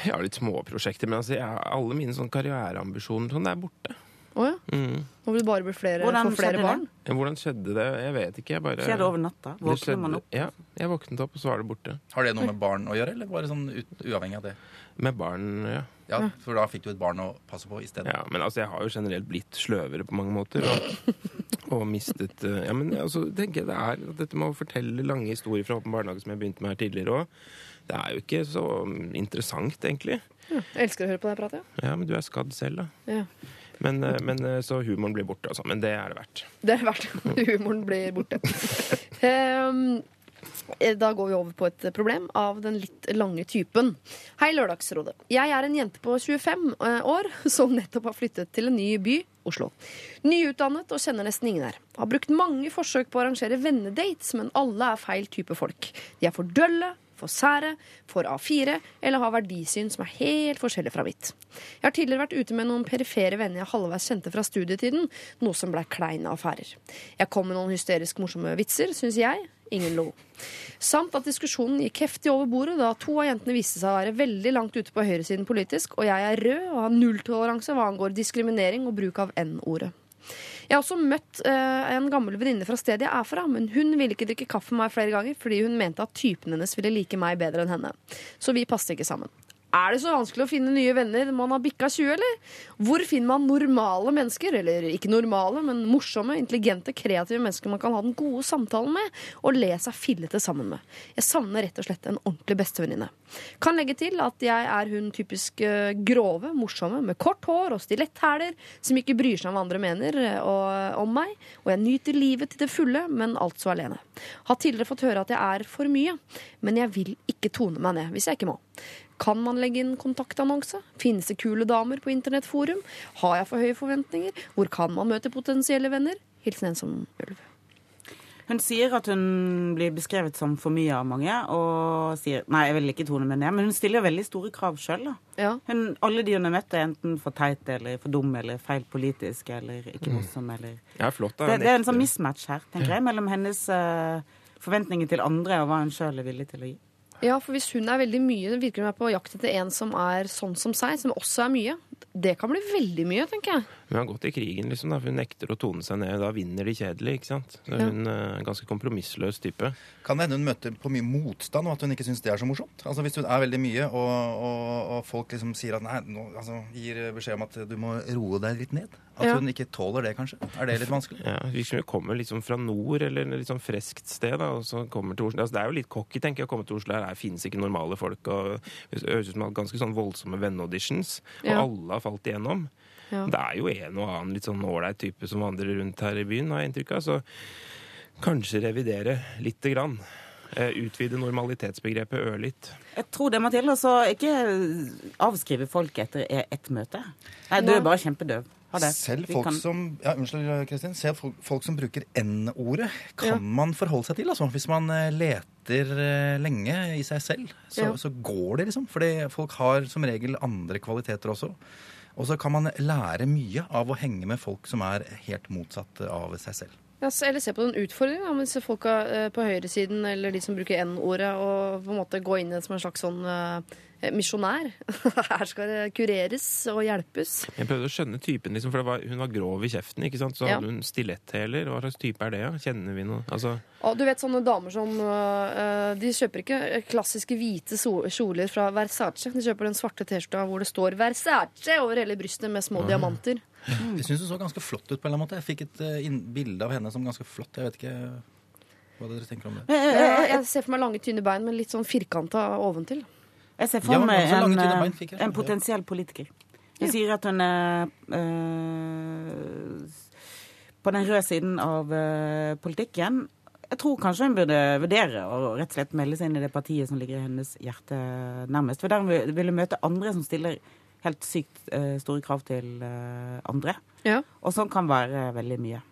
Jeg har litt småprosjekter, men altså, jeg, har- alle mine sånn karriereambisjoner sånn, er borte. Å ja. mm. Nå vil du bare bli flere, Hvordan få flere barn? det? Hvordan skjedde det? Jeg vet ikke. Jeg bare Skjer det over natta? Våkner skjedde- man opp? Ja, jeg våknet opp, og så var det borte. Har det noe med barn å gjøre, eller bare sånn ut, uavhengig av det? Med barn, ja. Ja, For da fikk du et barn å passe på i stedet? Ja, men altså, jeg har jo generelt blitt sløvere på mange måter. Og, og mistet eh, Ja, men altså, tenker jeg det er at Dette med å fortelle lange historier fra åpen barnehage, som jeg begynte med her tidligere òg, det er jo ikke så interessant, egentlig. Ja. Jeg elsker å høre på deg prate. Ja, men du er skadd selv, da. Ja. Men, eh, men eh, Så humoren blir borte, altså. Men det er det verdt. Det er verdt Humoren blir borte. um, da går vi over på et problem av den litt lange typen. Hei, Lørdagsrådet. Jeg er en jente på 25 år som nettopp har flyttet til en ny by, Oslo. Nyutdannet og kjenner nesten ingen her. Har brukt mange forsøk på å arrangere vennedates, men alle er feil type folk. De er for dølle, for sære, for A4 eller har verdisyn som er helt forskjellig fra mitt. Jeg har tidligere vært ute med noen perifere venner jeg halvveis kjente fra studietiden, noe som blei kleine affærer. Jeg kom med noen hysterisk morsomme vitser, syns jeg. Ingen lo. Samt at diskusjonen gikk heftig over bordet da to av jentene viste seg å være veldig langt ute på høyresiden politisk, og jeg er rød og har nulltoleranse hva angår diskriminering og bruk av N-ordet. Jeg har også møtt eh, en gammel venninne fra stedet jeg er fra, men hun ville ikke drikke kaffe med meg flere ganger fordi hun mente at typen hennes ville like meg bedre enn henne. Så vi passet ikke sammen. Er det så vanskelig å finne nye venner når man har bikka 20, eller? Hvor finner man normale mennesker, eller ikke normale, men morsomme, intelligente, kreative mennesker man kan ha den gode samtalen med og le seg fillete sammen med? Jeg savner rett og slett en ordentlig bestevenninne. Kan legge til at jeg er hun typisk eh, grove, morsomme, med kort hår og stiletthæler, som ikke bryr seg om hva andre mener eh, og, om meg, og jeg nyter livet til det fulle, men altså alene. Har tidligere fått høre at jeg er for mye, men jeg vil ikke tone meg ned hvis jeg ikke må. Kan man legge inn kontaktannonse? Finnes det kule damer på internettforum? Har jeg for høye forventninger? Hvor kan man møte potensielle venner? Hilsen en som ulv. Hun sier at hun blir beskrevet som for mye av mange, og sier Nei, jeg vil ikke tone meg ned, men hun stiller veldig store krav sjøl, da. Ja. Hun, alle de hun har møtt, er enten for teite eller for dumme eller feil politisk eller ikke morsom eller Ja, flott, da. det, det er en sånn mismatch her, tenker jeg, mellom hennes uh, forventninger til andre og hva hun sjøl er villig til å gi. Ja, for hvis hun er veldig mye, virker hun er på jakt etter en som er sånn som seg, som også er mye. Det kan bli veldig mye, tenker jeg. Hun har gått i krigen, liksom, da, for hun nekter å tone seg ned. Da vinner de kjedelig, ikke sant. Så Ja. hun er en ganske kompromissløs type. Kan det hende hun møter på mye motstand, og at hun ikke syns det er så morsomt? Altså Hvis hun er veldig mye, og, og, og folk liksom sier at nei, nå, altså, gir beskjed om at du må roe deg litt ned. At Ja. hun ikke tåler det, kanskje. Er det litt vanskelig? Ja, Virker som hun kommer liksom fra nord, eller et litt sånn freskt sted. da, og så kommer til Oslo. Altså, det er jo litt cocky, tenker jeg, å komme til Oslo. Her finnes ikke normale folk. og Det høres ut som ganske sånn voldsomme venneauditions, og Ja. Alle har falt igjennom. Ja. Det er jo en og annen litt sånn ålreit type som vandrer rundt her i byen, har jeg inntrykk av. Så kanskje revidere lite grann. Eh, utvide normalitetsbegrepet ørlitt. Jeg tror det Mathilde. så ikke avskrive folk etter ett møte. Nei, du er bare kjempedøv. Selv folk kan- som ja, unnskyld, Kristin, selv folk, folk som bruker N-ordet, kan Ja. man forholde seg til. Altså. Hvis man eh, leter eh, lenge i seg selv, så, Ja. så går det, liksom. Fordi folk har som regel andre kvaliteter også. Og så kan man lære mye av å henge med folk som er helt motsatt av seg selv. Ja, eller se på den utfordringen med disse folka eh, på høyresiden, eller de som bruker N-ordet, og på en måte gå inn i det som en slags sånn eh, misjonær. Her skal det kureres og hjelpes. Jeg prøvde å skjønne typen, liksom, for det var, hun var grov i kjeften. ikke sant? Så Ja. hadde hun stiletthæler. Hva slags type er det? Ja? Kjenner vi noe? Altså, Og du vet sånne damer som uh, De kjøper ikke klassiske hvite kjoler fra Versace. De kjøper den svarte T-skjorta hvor det står Versace over hele brystet med små diamanter. Jeg syns hun så ganske flott ut på en eller annen måte. Jeg fikk et eh, inn- bilde av henne som ganske flott. Jeg vet ikke hva dere tenker om det. Jeg, jeg ser for meg lange, tynne bein, men litt sånn firkanta oventil. Jeg ser Ja, for meg en, eh, bein jeg. en potensiell politiker. Hun sier at hun er øh, på den røde siden av øh, politikken. Jeg tror kanskje hun burde vurdere å rett og slett melde seg inn i det partiet som ligger i hennes hjerte nærmest. For der vil hun møte andre som stiller helt sykt eh, store krav til eh, andre. Ja. Og sånn kan være veldig mye.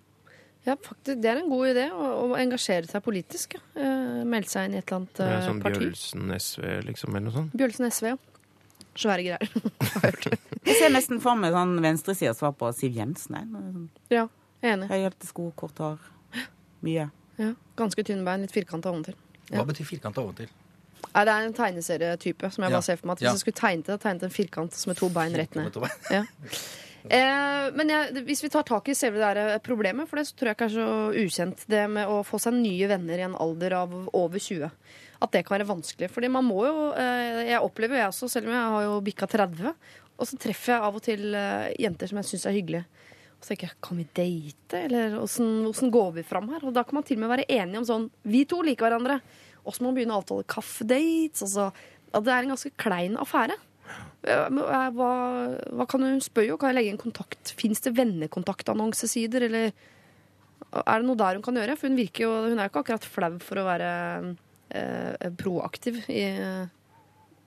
Ja, faktisk, Det er en god idé å, å engasjere seg politisk. Ja. Eh, melde seg inn i et eller annet eh, sånn parti. Bjølsen SV, liksom, eller noe sånt. Bjølsen SV, ja. Svære greier. Jeg ser nesten for meg sånn venstresidas svar på Siv Jensen. sånn ja, jeg er enig. Høyhælte sko, kort hår. Mye. Ja, ganske tynne bein, litt firkanta oventil. Ja. Hva betyr firkanta oventil? Nei, Det er en tegneserietype som jeg bare ser for meg. At Hvis jeg skulle tegnet det, tegnet en firkant med to bein rett ned. Ja. Eh, men jeg, hvis vi tar tak i selve det der eh, problemet, for det så tror jeg ikke er så ukjent, det med å få seg nye venner i en alder av over 20. At det kan være vanskelig. Fordi man må jo eh, Jeg opplever jo jeg også, selv om jeg har jo bikka 30, og så treffer jeg av og til eh, jenter som jeg syns er hyggelige. Og så tenker jeg, kan vi date, eller åssen går vi fram her? Og da kan man til og med være enige om sånn Vi to liker hverandre. Og så må man begynne å avtale kaffedates. Altså, det er en ganske klein affære. Eh, Hva, hva kan Hun spørre om? kan jeg legge inn kontakt Fins det vennekontaktannonsesider, eller er det noe der hun kan gjøre? For hun jo, hun er jo ikke akkurat flau for å være eh, proaktiv i,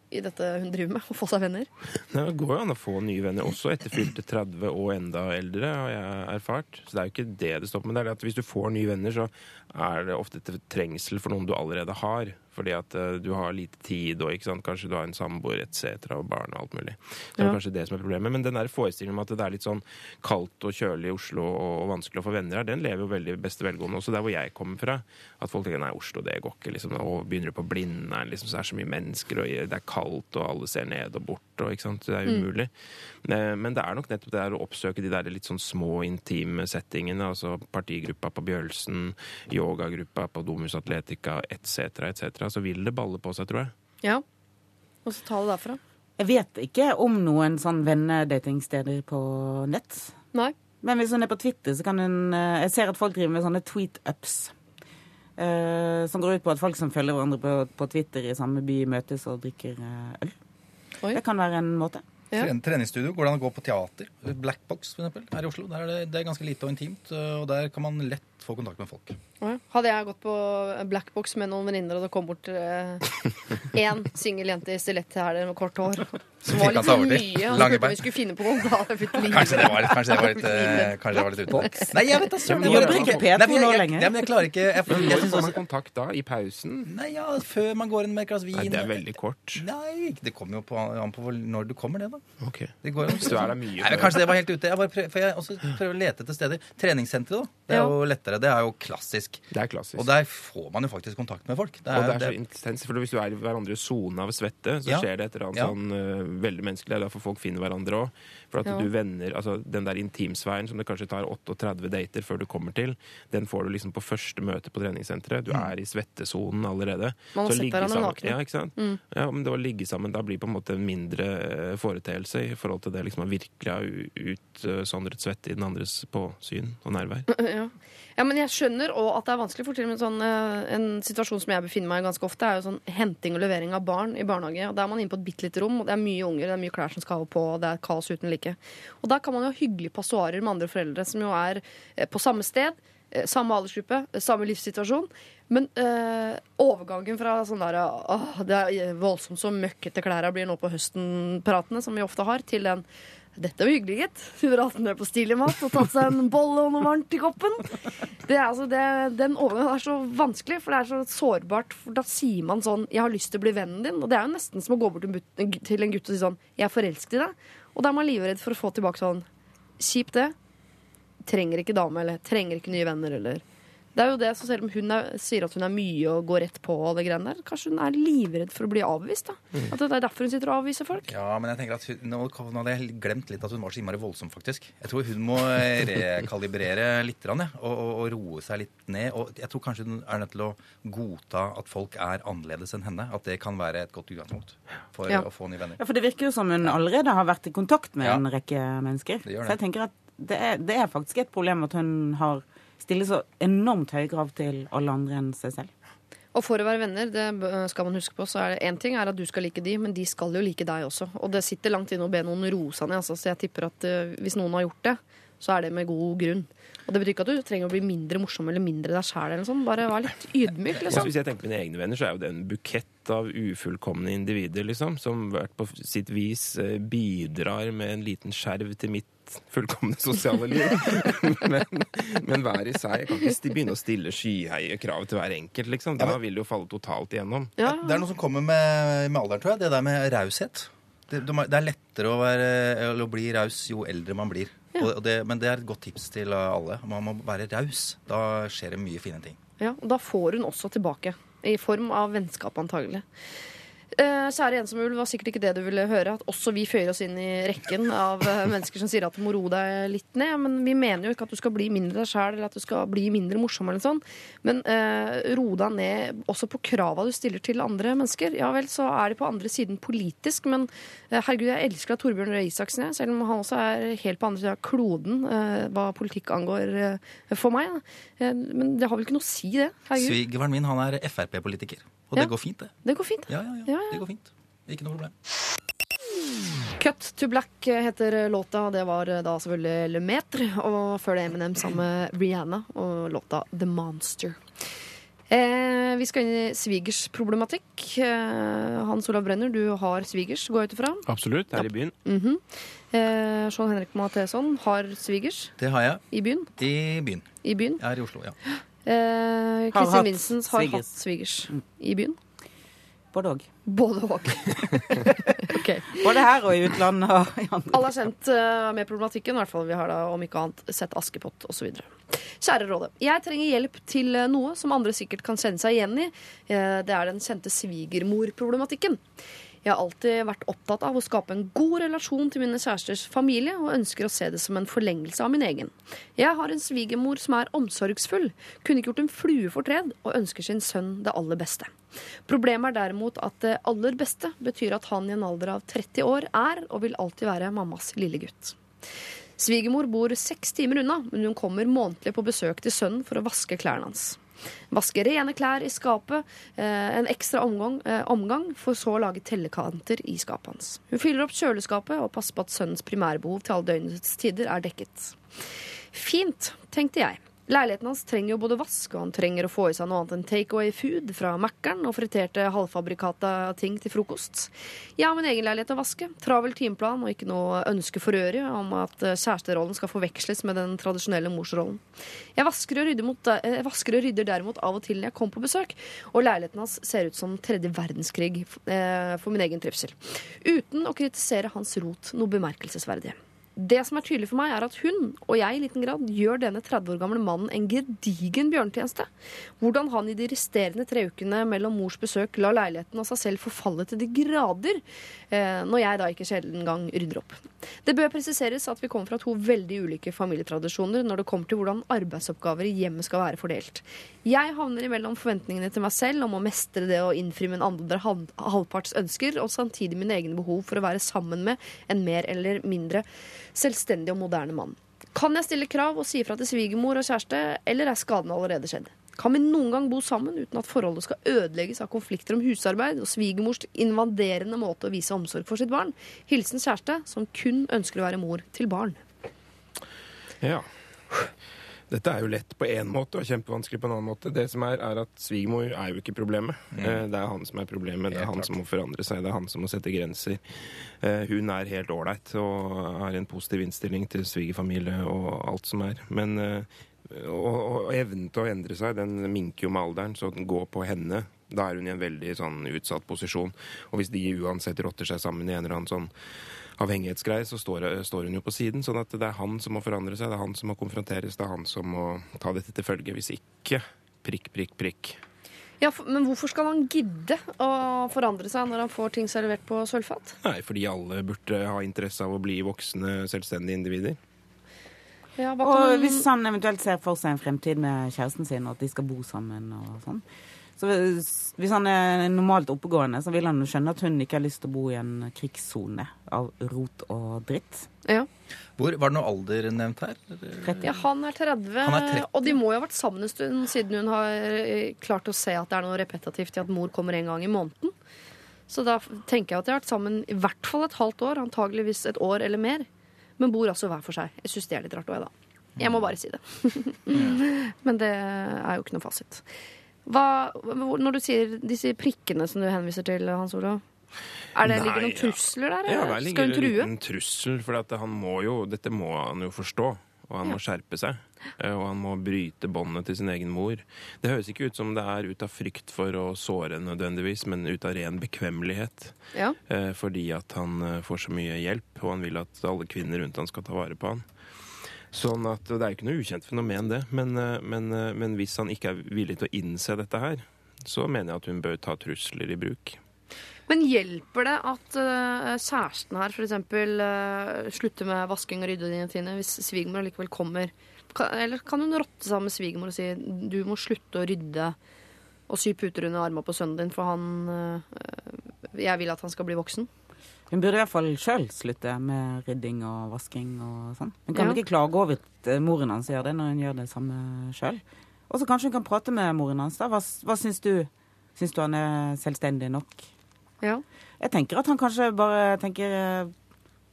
i dette hun driver med, å få seg venner. Det går jo an å få nye venner, også etter fylte 30 og enda eldre, har jeg erfart. Så det er jo ikke det det stopper med. Det er at hvis du får nye venner, så er det ofte et trengsel for noen du allerede har. Fordi at eh, du har lite tid, og kanskje du har en samboer etc. og barn og alt mulig. Så det er kanskje det som er problemet. Men den der forestillingen om at det er litt sånn kaldt og kjølig i Oslo og, vanskelig å få venner her, den lever jo veldig beste velgående også der hvor jeg kommer fra. At folk tenker nei, Oslo det går ikke. liksom, Og begynner du på Blindern, liksom, så er det så mye mennesker, og det er kaldt, og alle ser ned og bort, og ikke sant. Det er umulig. Eh, Men det er nok nettopp det der å oppsøke de der litt sånn små, intime settingene. Altså partigruppa på Bjølsen, yogagruppa på Domus Atletica etc., etc. Så vil det balle på seg, tror jeg. Ja. Og så ta det derfra. Jeg vet ikke om noen sånn vennedatingsteder på nett. Nei. Men hvis hun er på Twitter, så kan hun eh, Jeg ser at folk driver med sånne tweet-ups. Uh, som går ut på at folk som følger hverandre på, på Twitter i samme by, møtes og drikker uh, øl. Oi. Det kan være en måte. Ja. Treningsstudio går det an å gå på teater. Black Box for eksempel, her i Oslo. Der er det, det er ganske lite og intimt, og der kan man lett få kontakt med folk. Ja. Hadde jeg gått på Blackbox med noen venninner, og det kom bort én singel jente i stiletthæler med kort hår som var litt mye, Lange spurte om bein. vi skulle finne på noe, da hadde jeg. Kanskje det var litt, kanskje det var litt, eh, kanskje det var litt ute. Nei, jeg vet da søren. Jeg, jeg, jobber ikke Nei, P2 jeg- jeg- jeg klarer ikke jeg, jeg, jeg, får man kontakt da? I pausen? Nei, ja, før man går inn med et glass vin. Nei, det er veldig kort. Nei, det kommer jo på, an på når du kommer, det, da. Ok. Det går jo Så er det mye Nei, men Kanskje det var helt ute. Jeg bare prøver, for jeg også prøver å lete etter steder. Treningssenteret, da. Det er jo jo lettere. Det er jo klassisk. Det er klassisk. Og der får man jo faktisk kontakt med folk. Det Og det er så det- intenst, for Hvis du er i hverandres sone av svette, så Ja. skjer det et eller annet Ja. sånn uh, veldig menneskelig. Det er derfor folk finner hverandre òg. For at Ja. du vender altså Den der intimsfæren som det kanskje tar 38 dater før du kommer til, den får du liksom på første møte på treningssenteret. Du er i svettesonen allerede. Man har Så sett ligge hverandre sammen- nakne. Ja, ikke sant? Ja, men det å ligge sammen da blir på en måte en mindre eh, foreteelse i forhold til det liksom å virkelig ha utsondret svette i den andres påsyn og nærvær. Ja. Ja, men jeg skjønner òg at det er vanskelig. For til og med sånn, eh, en situasjon som jeg befinner meg i ganske ofte, er jo sånn henting og levering av barn i barnehage. Og Da er man inne på et bitte lite rom, og det er mye unger, det er mye klær som skal på, og det er kaos uten like. Og da kan man jo ha hyggelige passoarer med andre foreldre, som jo er eh, på samme sted, eh, samme aldersgruppe, samme livssituasjon. Men øh, overgangen fra sånn der åh, det er voldsomt så møkkete klærne blir nå på høsten-pratene, som vi ofte har, til den dette var hyggelig, gitt. Hun hatt med på stilig mat og tatt seg en bolle og noe varmt i koppen. Det er, altså, det, den overgangen er så vanskelig, for det er så sårbart. For da sier man sånn 'Jeg har lyst til å bli vennen din'. Og det er jo nesten som å gå bort til en gutt og si sånn 'Jeg er forelsket i deg'. Og da er man livredd for å få tilbake sånn Kjipt, det. Trenger ikke dame, eller trenger ikke nye venner, eller Det er jo det, så selv om hun er, sier at hun er mye og går rett på og det greiene der, kanskje hun er livredd for å bli avvist, da. At det er derfor hun sitter og avviser folk. Ja, men jeg tenker at hun, nå, nå hadde jeg glemt litt at hun var så innmari voldsom, faktisk. Jeg tror hun må rekalibrere litt og, og, og roe seg litt ned. Og jeg tror kanskje hun er nødt til å godta at folk er annerledes enn henne. At det kan være et godt utgangspunkt for Ja. å få nye venner. Ja, For det virker jo som hun allerede har vært i kontakt med Ja. en rekke mennesker. Det gjør Så jeg tenker at det er, det er faktisk et problem at hun har stiller så enormt høye krav til alle andre enn seg selv. Og for å være venner, det skal man huske på, så er det én ting er at du skal like de, men de skal jo like deg også. Og det sitter langt inne å be noen roe seg ned, altså. Så jeg tipper at uh, hvis noen har gjort det, så er det med god grunn. Og det betyr ikke at du trenger å bli mindre morsom eller mindre deg sjæl. eller sånn. Bare vær litt ydmyk, liksom. hvis jeg tenker mine egne venner, så er jo det en bukett av ufullkomne individer, liksom, som hvert på sitt vis eh, bidrar med en liten skjerv til mitt fullkomne sosiale liv. men, men hver i seg jeg kan ikke begynne å stille skyhøye krav til hver enkelt, liksom. Da vil det jo falle totalt igjennom. Ja, Det er noe som kommer med, med alderen, tror jeg. Det der med raushet. Det, det er lettere å, være, å bli raus jo eldre man blir. Ja. og det, men det er et godt tips til alle. Man må være raus. Da skjer det mye fine ting. Ja, og da får hun også tilbake. I form av vennskap, antagelig. Eh, Kjære ensomme ulv, var sikkert ikke det du ville høre. At også vi føyer oss inn i rekken av eh, mennesker som sier at du må roe deg litt ned. Men vi mener jo ikke at du skal bli mindre deg sjæl eller at du skal bli mindre morsom. eller sånn. Men uh, ro deg ned også på krava du stiller til andre mennesker. Ja vel, så er de på andre siden politisk, men eh, herregud, jeg elsker at Torbjørn Røe Isaksen, selv om han også er helt på andre siden av kloden eh, hva politikk angår eh, for meg. Eh, men det har vel ikke noe å si, det. Herregud. Min han er Frp-politiker. Og Ja. det går fint, det. Det går fint. Ja, ja, ja. Ja, ja. Det går fint. Ikke noe problem. Cut to Black heter låta. Det var da selvfølgelig Le Metre. Og før det Eminem sammen med Rihanna og låta The Monster. Eh, vi skal inn i svigersproblematikk. Eh, Hans Olav Brenner, du har svigers, går jeg ut ifra. Absolutt. Her i byen. Mhm. eh, Sean Henrik Matheson har svigers Det har jeg i byen. i byen. I byen. Jeg er i Oslo, ja. Eh, Har Kristin Vincent har hatt svigers i byen. Både òg. Både og. okay. Både her og i utlandet. Og i andre. Alle er kjent eh, med problematikken, i hvert fall vi har da om ikke annet sett Askepott osv. Kjære Råde. Jeg trenger hjelp til eh, noe som andre sikkert kan kjenne seg igjen i. Eh, Det er den kjente svigermorproblematikken. Jeg har alltid vært opptatt av å skape en god relasjon til mine kjæresters familie, og ønsker å se det som en forlengelse av min egen. Jeg har en svigermor som er omsorgsfull, kunne ikke gjort en flue fortred, og ønsker sin sønn det aller beste. Problemet er derimot at det aller beste betyr at han i en alder av 30 år er, og vil alltid være, mammas lille gutt. Svigermor bor seks timer unna, men hun kommer månedlig på besøk til sønnen for å vaske klærne hans. Vaske rene klær i skapet, eh, en ekstra omgang, eh, omgang, for så å lage tellekanter i skapet hans. Hun fyller opp kjøleskapet og passer på at sønnens primærbehov til alle døgnets tider er dekket. Fint, tenkte jeg. Leiligheten hans trenger jo både vask, og han trenger å få i seg noe annet enn takeaway food fra Mækkern og friterte halvfabrikata ting til frokost. Jeg har min egen leilighet å vaske, travel timeplan og ikke noe ønske for øret om at eh, kjæresterollen skal forveksles med den tradisjonelle morsrollen. Jeg vasker og, rydder mot, eh, vasker og rydder derimot av og til når jeg kommer på besøk, og leiligheten hans ser ut som tredje verdenskrig eh, for min egen trivsel. Uten å kritisere hans rot noe bemerkelsesverdig. Det som er tydelig for meg, er at hun, og jeg i liten grad, gjør denne 30 år gamle mannen en gedigen bjørnetjeneste. Hvordan han i de resterende tre ukene mellom mors besøk la leiligheten og seg selv forfalle til de grader, eh, når jeg da ikke sjelden gang rydder opp. Det bør presiseres at vi kommer fra to veldig ulike familietradisjoner når det kommer til hvordan arbeidsoppgaver i hjemmet skal være fordelt. Jeg havner imellom forventningene til meg selv om å mestre det å innfri min andre halvparts ønsker, og samtidig mine egne behov for å være sammen med en mer eller mindre selvstendig og moderne mann. Kan jeg stille krav og si ifra til svigermor og kjæreste, eller er skaden allerede skjedd? Kan vi noen gang bo sammen uten at forholdet skal ødelegges av konflikter om husarbeid og svigermors invaderende måte å vise omsorg for sitt barn? Hilsen kjæreste som kun ønsker å være mor til barn. Ja. Dette er jo lett på én måte og kjempevanskelig på en annen måte. Det som er, er at Svigermor er jo ikke problemet. Mm. Det er han som er problemet. Det er han som må forandre seg. Det er han som må sette grenser. Eh, Hun er helt ålreit og har en positiv innstilling til svigerfamilie og alt som er. Men eh, og, og evnen til å endre seg, den minker jo med alderen, så den går på henne. Da er hun i en veldig sånn utsatt posisjon. Og hvis de uansett rotter seg sammen i en eller annen sånn avhengighetsgreie, så står, står hun jo på siden. Sånn at det er han som må forandre seg, det er han som må konfronteres, det er han som må ta dette til følge. Hvis ikke prikk, prikk, prikk. Ja, Men hvorfor skal han gidde å forandre seg når han får ting servert på sølvfat? Nei, fordi alle burde ha interesse av å bli voksne, selvstendige individer. Ja, Og hvis han eventuelt ser for seg en fremtid med kjæresten sin, og at de skal bo sammen og sånn. Så hvis, hvis han er normalt oppegående, så vil han jo skjønne at hun ikke har lyst til å bo i en krigssone av rot og dritt. ja. Hvor, var det noe alder nevnt her? ja, han er 30, Han er 30. og de må jo ha vært sammen en stund siden hun har eh, klart å se at det er noe repetitivt i at mor kommer en gang i måneden. Så da tenker jeg at de har vært sammen i hvert fall et halvt år, antageligvis et år eller mer. men bor altså hver for seg. Jeg syns det er litt rart òg, jeg, da. Jeg må bare si det. men det er jo ikke noe fasit. Hva, når du sier disse prikkene som du henviser til, Hans Olav, er det, Nei, ligger noen trusler der? Ja, det der ligger det en liten trussel, for må jo, dette må han jo forstå. Og han må skjerpe seg. eh, Og han må bryte båndet til sin egen mor. Det høres ikke ut som det er ut av frykt for å såre nødvendigvis, men ut av ren bekvemmelighet. Ja. Eh, Fordi at han eh, får så mye hjelp, og han vil at alle kvinner rundt han skal ta vare på han. Sånn at, og Det er jo ikke noe ukjent fenomen, det. Men, eh, men, eh, men hvis han ikke er villig til å innse dette her, så mener jeg at hun bør ta trusler i bruk. Men hjelper det at uh, kjæresten her f.eks. Uh, slutter med vasking og ryddingen sine hvis svigermor allikevel kommer? Kan, eller kan hun rotte sammen med svigermor og si du må slutte å rydde og sy puter under armene på sønnen din, for han uh, Jeg vil at han skal bli voksen. Hun burde i hvert fall sjøl slutte med rydding og vasking og sånn. Hun kan Ja. ikke klage over at eh, moren hans gjør det, når hun gjør det samme sjøl. Og så kanskje hun kan prate med moren hans. da. Hva, hva syns du? Syns du han er selvstendig nok? Ja. Jeg tenker at han kanskje bare tenker eh,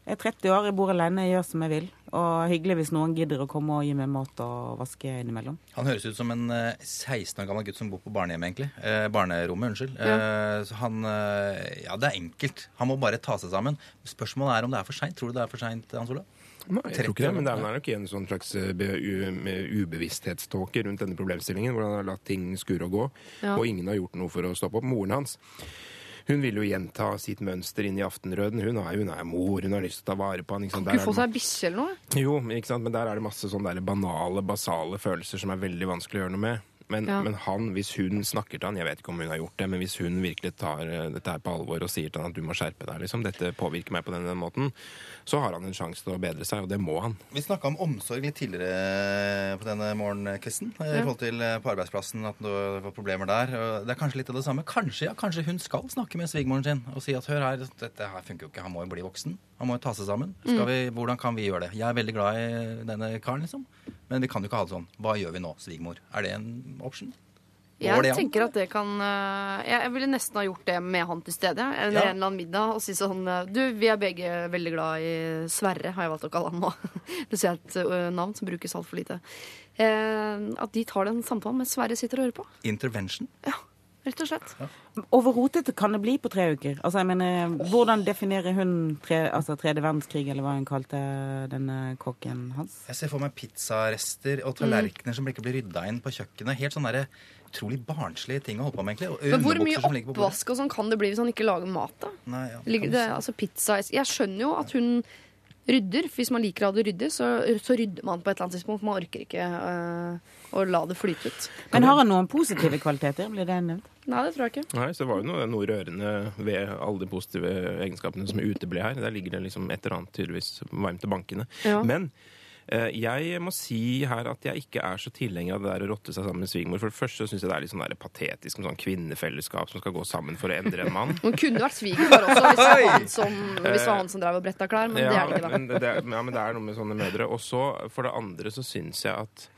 Jeg er 30 år, jeg bor alene, jeg gjør som jeg vil. Og hyggelig hvis noen gidder å komme og gi meg mat og vaske innimellom. Han høres ut som en eh, 16 år gammel gutt som bor på barnehjemmet, egentlig. Eh, barnerommet, unnskyld. Eh, så han eh, Ja, det er enkelt. Han må bare ta seg sammen. Spørsmålet er om det er for seint. Tror du det er for seint, Hans Olav? Nei, jeg tror ikke det, men det er nok en sånn slags eh, ubevissthetståke rundt denne problemstillingen, hvor han har latt ting skure og gå, Ja. og ingen har gjort noe for å stoppe opp. Moren hans hun vil jo gjenta sitt mønster inn i Aftenrøden. Hun er, hun er mor, hun har lyst til å ta vare på han. Ikke sant? Kan ikke få seg bikkje eller noe? Jo, ikke sant? men der er det masse sånne banale, basale følelser som er veldig vanskelig å gjøre noe med. Men, Ja. men han, hvis hun snakker til han, jeg vet ikke om hun har gjort det, men hvis hun virkelig tar eh, dette her på alvor og sier til han at du må skjerpe deg, liksom, dette påvirker meg på den, den måten, så har han en sjanse til å bedre seg, og det må han. Vi snakka om omsorg litt tidligere på denne morgenkvisten. I forhold til eh, på arbeidsplassen at det var problemer der. Det er kanskje litt av det samme. Kanskje, ja, kanskje hun skal snakke med svigermoren sin og si at hør her, dette her funker jo ikke, han må jo bli voksen. Han må jo ta seg sammen. Skal vi, hvordan kan vi gjøre det? Jeg er veldig glad i denne karen, liksom. Men vi kan jo ikke ha det sånn. Hva gjør vi nå, svigermor? Er det en option? Jeg tenker at det kan øh, Jeg ville nesten ha gjort det med han til stede. Eller Ja. en eller annen middag og si sånn øh, Du, vi er begge veldig glad i Sverre, har jeg valgt å kalle han nå. Det er et øh, navn som brukes altfor lite. Eh, at de tar den samtalen mens Sverre sitter og hører på. Intervention? Rett og slett. Og hvor rotete kan det bli på tre uker? Altså, jeg mener, Hvordan definerer hun tre, altså, tredje verdenskrig, eller hva hun kalte denne kokken hans? Jeg ser for meg pizzarester og tallerkener som ikke blir rydda inn på kjøkkenet. Helt sånne der, utrolig barnslige ting å holde på med, egentlig. Men hvor mye underbukser som ligger på bordet. oppvask og sånn kan det bli hvis han ikke lager mat, da? Nei, ja, Ligger det, altså pizza Jeg skjønner jo at hun rydder. Hvis man liker å ha det ryddig, så, så rydder man på et eller annet tidspunkt. Man orker ikke øh, å la det flyte ut. Men har han noen positive kvaliteter? Blir det nevnt? Nei, det tror jeg ikke. Nei, så det var jo noe, noe rørende ved alle de positive egenskapene som uteble her. Der ligger det liksom et eller annet tydeligvis varmt til bankene. Ja. Men eh, jeg må si her at jeg ikke er så tilhenger av det der å rotte seg sammen med svigermor. For det første syns jeg det er litt sånn der patetisk med sånn kvinnefellesskap som skal gå sammen for å endre en mann. Hun kunne vært svigerfar også, hvis det var han som, hvis var han som drev og bretta klær. Men det er det ikke, da. men det, ja, men det er noe med sånne mødre. Og så, for det andre, så syns jeg at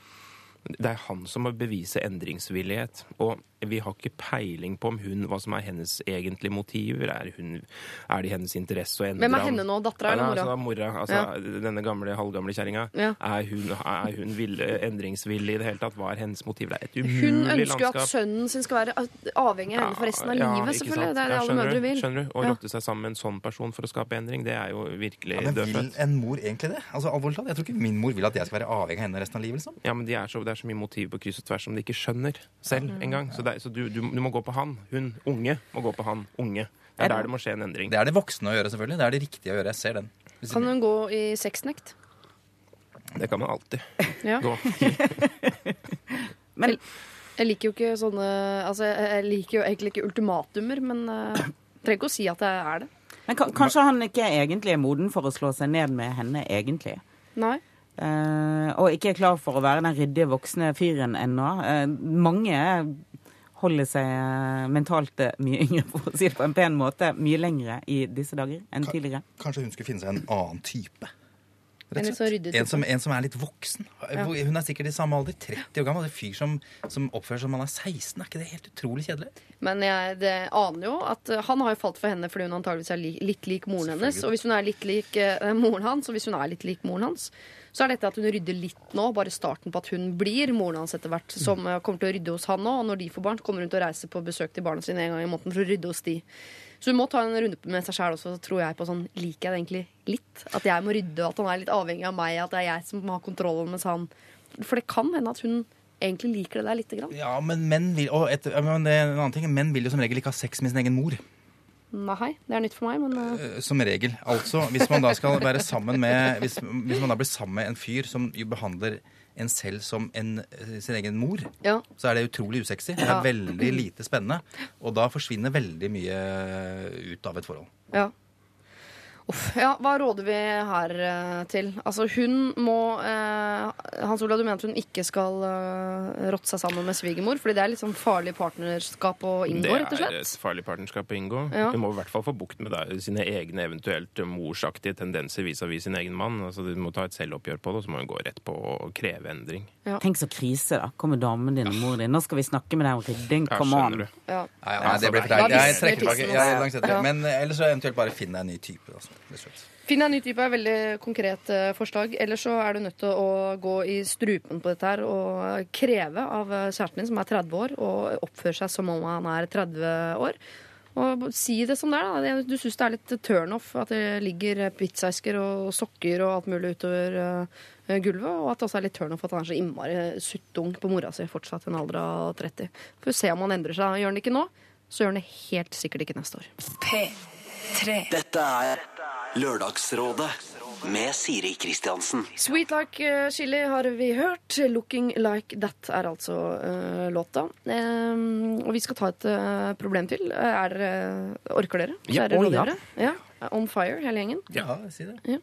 det er han som må bevise endringsvillighet. Og vi har ikke peiling på om hun, hva som er hennes egentlige motiver. Er, hun, er det i hennes interesse å endre Hvem er henne nå? Dattera eller mora? Altså, mora altså, Denne gamle, halvgamle kjerringa. Ja. Er hun, er hun vill, endringsvillig i det hele tatt? Hva er hennes motiv? Det er et umulig Hun ønsker jo at sønnen sin skal være avhengig av henne for resten av Ja, livet. selvfølgelig. sant? Det er det Ja, alle mødre vil. Skjønner du? Å Ja. rotte seg sammen med en sånn person for å skape endring, det er jo virkelig Ja, men vil en mor egentlig det? Altså, alvorlig talt, Jeg tror ikke min mor vil at jeg skal være avhengig av henne resten av livet. liksom. Ja, men de er så, Det er så mye motiv på kryss og tvers som de ikke skjønner selv engang. Så, det er- så du, du, du må gå på han. Hun unge må gå på han unge. Det er der det må skje en endring. Det er det voksne å gjøre, selvfølgelig. Det er det riktige å gjøre. Jeg ser den. Hvis- Kan hun gå i sexnekt? Det kan man alltid Ja. gå. Men Jeg liker jo ikke sånne Altså, jeg liker jo egentlig ikke ultimatumer, men uh, trenger ikke å si at jeg er det. Men kanskje han ikke egentlig er moden for å slå seg ned med henne, egentlig. Nei. Eh, og ikke er klar for å være den ryddige voksne fyren ennå. Eh, mange holder seg eh, mentalt mye yngre, for å si det på en pen måte, mye lengre i disse dager enn tidligere. Kanskje hun skulle finne seg en annen type? Rett En og slett. En som, en som er litt voksen. Hun er sikkert i samme alder. 30 år gammel. En fyr som, som oppfører seg som han er 16. Er ikke det helt utrolig kjedelig? Men jeg det aner jo at han har jo falt for henne fordi hun antageligvis er li litt lik moren hennes. Og hvis hun er litt lik eh, moren hans, og hvis hun er litt lik moren hans, så er dette at hun rydder litt nå, bare starten på at hun blir moren hans etter hvert, som eh, kommer til å rydde hos han nå. Og når de får barn, så kommer hun til å reise på besøk til barna sine en gang i måneden for å rydde hos de. Så hun må ta en runde med seg sjæl også, tror jeg, på sånn Liker jeg det egentlig litt? At jeg må rydde, og at han er litt avhengig av meg, at det er jeg som har kontrollen, mens han For det kan hende at hun egentlig liker det der lite grann. Ja, men menn vil og et, men det er en annen ting, menn vil jo som regel ikke ha sex med sin egen mor. Nei, det er nytt for meg, men eh, Eh, Som regel. Altså, hvis man da skal være sammen med Hvis, hvis man da blir sammen med en fyr som jo behandler en selv som en, eh, sin egen mor, ja. så er det utrolig usexy. Det er veldig lite spennende. Og da forsvinner veldig mye ut av et forhold. Ja. Uff, ja, hva råder vi her eh, til? Altså, hun må eh, Hans Olav, du mener at hun ikke skal eh, rotte seg sammen med svigermor? Fordi det er litt sånn farlig partnerskap å inngå, rett og slett? Det er et farlig partnerskap å inngå. Ja. Hun må i hvert fall få bukt med det, sine egne eventuelt morsaktige tendenser vis-à-vis sin egen mann. Altså, du må ta et selvoppgjør på det, og så må hun gå rett på å kreve endring. Ja. Tenk så krise, da. Kommer damen din og mor din. Nå skal vi snakke med deg om rydding. Come on. Ja. Ja. Ja, nei, det blir for Da deilig. Jeg trekker tilbake. er altså. Men eh, ellers så eventuelt bare finne deg en ny type. Altså. Finn deg en ny type er veldig konkret eh, forslag. Ellers så er du nødt til å gå i strupen på dette her og kreve av eh, kjæresten din, som er 30 år, og oppføre seg som om han er 30 år. Og si det som det er. da. Du syns det er litt turnoff at det ligger pizzaesker og sokker og alt mulig utover eh, gulvet, og at det også er litt turnoff at han er så innmari suttung på mora si fortsatt i en alder av 30. Får vi se om han endrer seg. Gjør han det ikke nå, så gjør han det helt sikkert ikke neste år. P3. Dette er Lørdagsrådet med Siri Kristiansen. Sweet Like eh, Chili har vi hørt. Looking Like That er altså uh, låta. Um, og vi skal ta et uh, problem til. Er uh, orker dere? Ja, å, ja. Ja. On fire, hele gjengen. Ja, si det. Ja.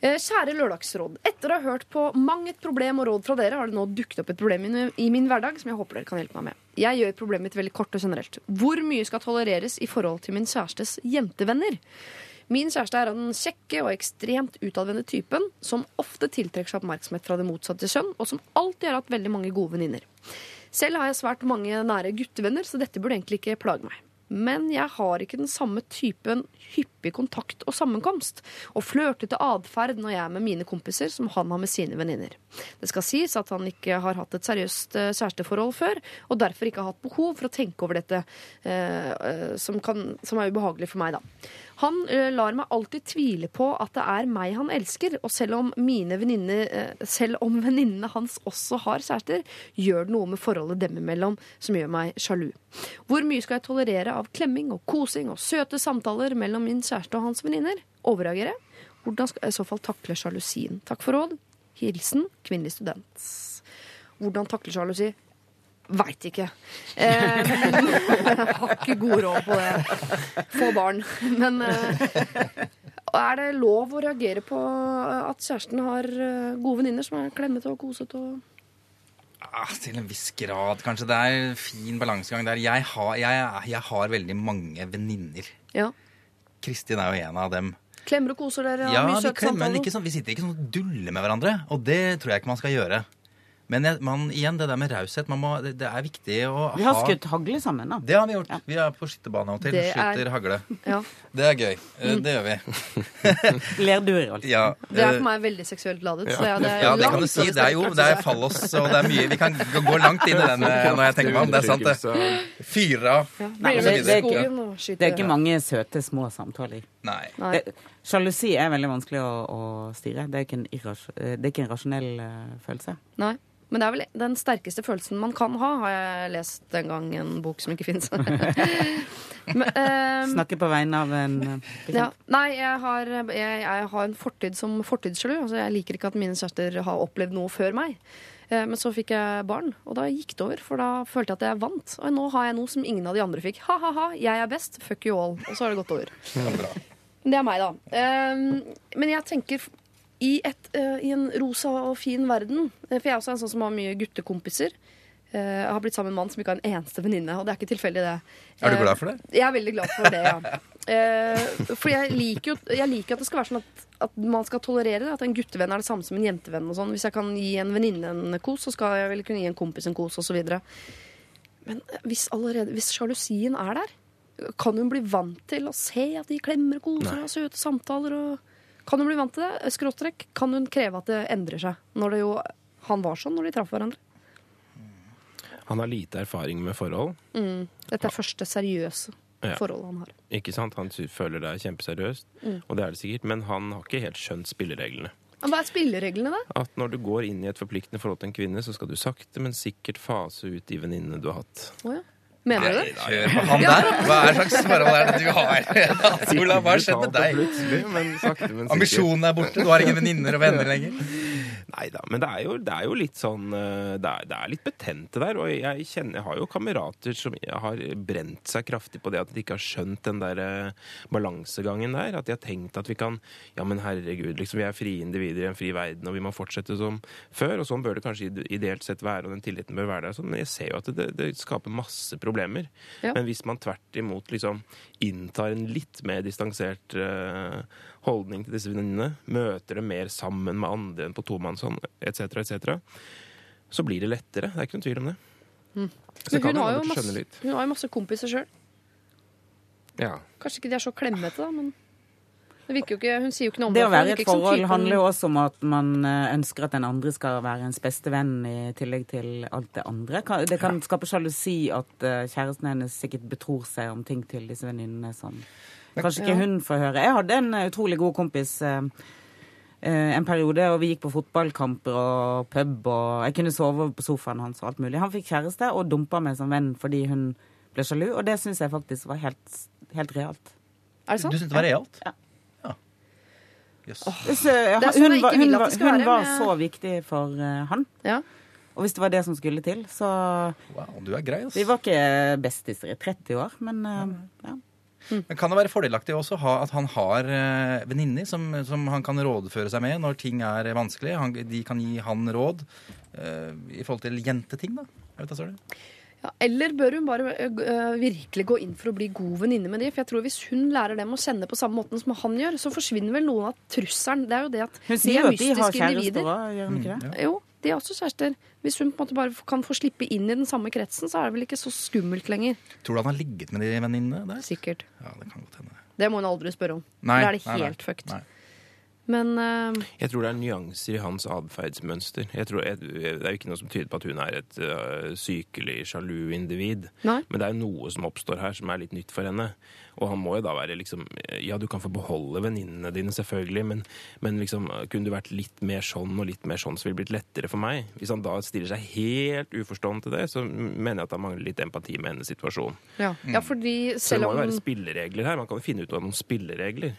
Eh, Kjære Lørdagsråd. Etter å ha hørt på mang et problem og råd fra dere, har det nå dukket opp et problem i min hverdag som jeg håper dere kan hjelpe meg med. Jeg gjør problemet mitt veldig kort og generelt. Hvor mye skal tolereres i forhold til min kjærestes jentevenner? Min kjæreste er av den kjekke og ekstremt utadvendte typen som ofte tiltrekker seg oppmerksomhet fra det motsatte kjønn, og som alltid har hatt veldig mange gode venninner. Selv har jeg svært mange nære guttevenner, så dette burde egentlig ikke plage meg. Men jeg har ikke den samme typen hyppig kontakt og sammenkomst og flørtete atferd når jeg er med mine kompiser, som han har med sine venninner. Det skal sies at han ikke har hatt et seriøst eh, kjæresteforhold før, og derfor ikke har hatt behov for å tenke over dette, eh, eh, som, kan, som er ubehagelig for meg, da. Han lar meg alltid tvile på at det er meg han elsker, og selv om mine venninner Selv om venninnene hans også har kjærester, gjør det noe med forholdet dem imellom som gjør meg sjalu. Hvor mye skal jeg tolerere av klemming og kosing og søte samtaler mellom min kjæreste og hans venninner? Overreagere? Hvordan skal jeg i så fall takle sjalusien? Takk for råd. Hilsen kvinnelig student. Hvordan takle sjalusi? Veit ikke. Eh, jeg har ikke god råd på det. Få barn. Men eh, er det lov å reagere på at kjæresten har eh, gode venninner som er klemmete og kosete? Og... Ah, til en viss grad, kanskje. Det er en fin balansegang der. Jeg har, jeg, jeg har veldig mange venninner. Ja. Kristin er jo en av dem. Klemmer og koser dere? Ja, mye vi, søte klemmer, men ikke sånn, vi sitter ikke sånn og duller med hverandre. Og det tror jeg ikke man skal gjøre. Men jeg, man, igjen, det der med raushet. man må- Det, det er viktig å ha Vi har ha skutt hagle sammen, da. Det har vi gjort. Vi er på skytterbanen av og til. Det er- hagle. Ja. Det er gøy. Eh, Det gjør vi. Lerduer, altså. Ja, Det er eh, for meg veldig seksuelt ladet. Så ja, det er ja, det kan du si. Det er jo det er fallos, og det er mye Vi kan gå langt inn i den eh, når jeg tenker meg om. Det er sant, det. Fyre av. ja. Nei, det- det er ikke- skyter. Det er ikke mange søte, små samtaler. Nei. Nei. Sjalusi er veldig vanskelig å, å styre. Det er ikke en, irras det er ikke en rasjonell uh, følelse. Nei. Men det er vel den sterkeste følelsen man kan ha, har jeg lest en gang en bok som ikke fins. Snakker på vegne av en eh, bekjent. Ja. Nei, jeg har, jeg, jeg har en fortid som fortidssjalu. Altså, jeg liker ikke at mine søster har opplevd noe før meg. Eh, Men så fikk jeg barn, og da gikk det over. For da følte jeg at jeg vant. Og nå har jeg noe som ingen av de andre fikk. Ha-ha-ha, jeg er best. Fuck you all. Og så har det gått over. Ja, det er meg, da. Um, Men jeg tenker i, et, uh, i en rosa og fin verden eh, For jeg er også en sånn som har mye guttekompiser. Uh, Jeg har blitt sammen med en mann som ikke har en eneste venninne, og det er ikke tilfeldig, det. Er du glad for det? Jeg er veldig glad for det, ja. For jeg liker jo jeg liker at det skal være sånn at, at man skal tolerere det. At en guttevenn er det samme som en jentevenn. og sånn. Hvis jeg kan gi en venninne en kos, så skal jeg vel kunne gi en kompis en kos osv. Men hvis, allerede, hvis sjalusien er der, kan hun bli vant til å se at de klemmer og koser og har søte samtaler? og Kan hun bli vant til det? Skråtrekk. Kan hun kreve at det endrer seg? Når det jo han var sånn når de traff hverandre. Han har lite erfaring med forhold. Dette er første seriøse Ja. forholdet han har. Ikke sant? Han føler det er kjempeseriøst, og det er det sikkert, men han har ikke helt skjønt spillereglene. Hva er spillereglene, da? At når du går inn i et forpliktende forhold til en kvinne, så skal du sakte, men sikkert fase ut de venninnene du har hatt. Oh, ja. Mener du det? Hør på han der! Hva er slags forhold er det du har? Olav, hva har skjedd med deg? Plutselig, men sakte, men sikkert. Ambisjonen er borte, du har ingen venninner og venner lenger. Nei da, men det er, jo, det er jo litt sånn eh, Det er, det er litt betente der. Og jeg kjenner, jeg har jo kamerater som har brent seg kraftig på det at de ikke har skjønt den der eh, balansegangen der. At de har tenkt at vi kan Ja, men herregud, liksom vi er frie individer i en fri verden, og vi må fortsette som før. Og sånn bør det kanskje ideelt sett være, og den tilliten bør være der. Sånn, jeg ser jo at det, det skaper masse problemer. Ja. Men hvis man tvert imot liksom inntar en litt mer distansert eh, holdning til disse venninnene, møter dem mer sammen med andre enn på tomannshånd etc., etc., så blir det lettere. Det er ikke noen tvil om det. Mm. Men hun det har, jo masse, hun har jo masse kompiser sjøl. Ja. Kanskje ikke de er så klemmete, da, men det virker jo ikke, hun sier jo ikke noe om Det det. å være i et forhold handler jo også om at man eh, ønsker at den andre skal være ens beste venn i tillegg til alt det andre. Det kan skape sjalusi at eh, kjæresten hennes sikkert betror seg om ting til disse venninnene som kanskje ikke hun får høre. Jeg hadde en eh, utrolig god kompis eh, eh, en periode, og vi gikk på fotballkamper og pub, og jeg kunne sove på sofaen hans og alt mulig. Han fikk kjæreste og dumpa meg som venn fordi hun ble sjalu, og det syns jeg faktisk var helt, helt realt. Er det Du syns det var realt? Ja. Ja. Jøss. Så, ja, Det sånn hun var, hun var, hun være, var men- så viktig for han. Ja. Og hvis det var det som skulle til, så Wow, du er grei, ass. Vi var ikke bestiser i 30 år, men eh, ja. Men kan det være fordelaktig også ha, at han har uh, venninner som, som han kan rådføre seg med når ting er vanskelig? Han, de kan gi han råd eh, i forhold til jenteting, da? Jeg vet da søren. Ja, eller bør hun bare uh, virkelig gå inn for å bli god venninne med de? For jeg tror Hvis hun lærer dem å kjenne på samme måten som han gjør, så forsvinner vel noen av trusselen. Det er jo det at Hun sier er jo at de har mystiske kjærester individer. òg, gjør hun ikke det? Jo, de er også kjærester. Hvis hun på en måte bare kan få slippe inn i den samme kretsen, så er det vel ikke så skummelt lenger. Tror du han har ligget med de venninnene der? Sikkert. Ja, det kan godt hende. Det må hun aldri spørre om. Nei, da er det nei, nei. helt fucked. Men uh, Jeg tror det er nyanser i hans atferdsmønster. Jeg tror, jeg, det er jo ikke noe som tyder på at hun er et uh, sykelig sjalu individ. Nei. Men det er jo noe som oppstår her som er litt nytt for henne. Og han må jo da være liksom Ja, du kan få beholde venninnene dine, selvfølgelig, men, men liksom kunne du vært litt mer sånn og litt mer sånn, så ville det blitt lettere for meg. Hvis han da stiller seg helt uforstående til det, så mener jeg at han mangler litt empati med hennes situasjon. ja. ja, fordi Så det må jo være spilleregler her. Man kan jo finne ut av noen spilleregler.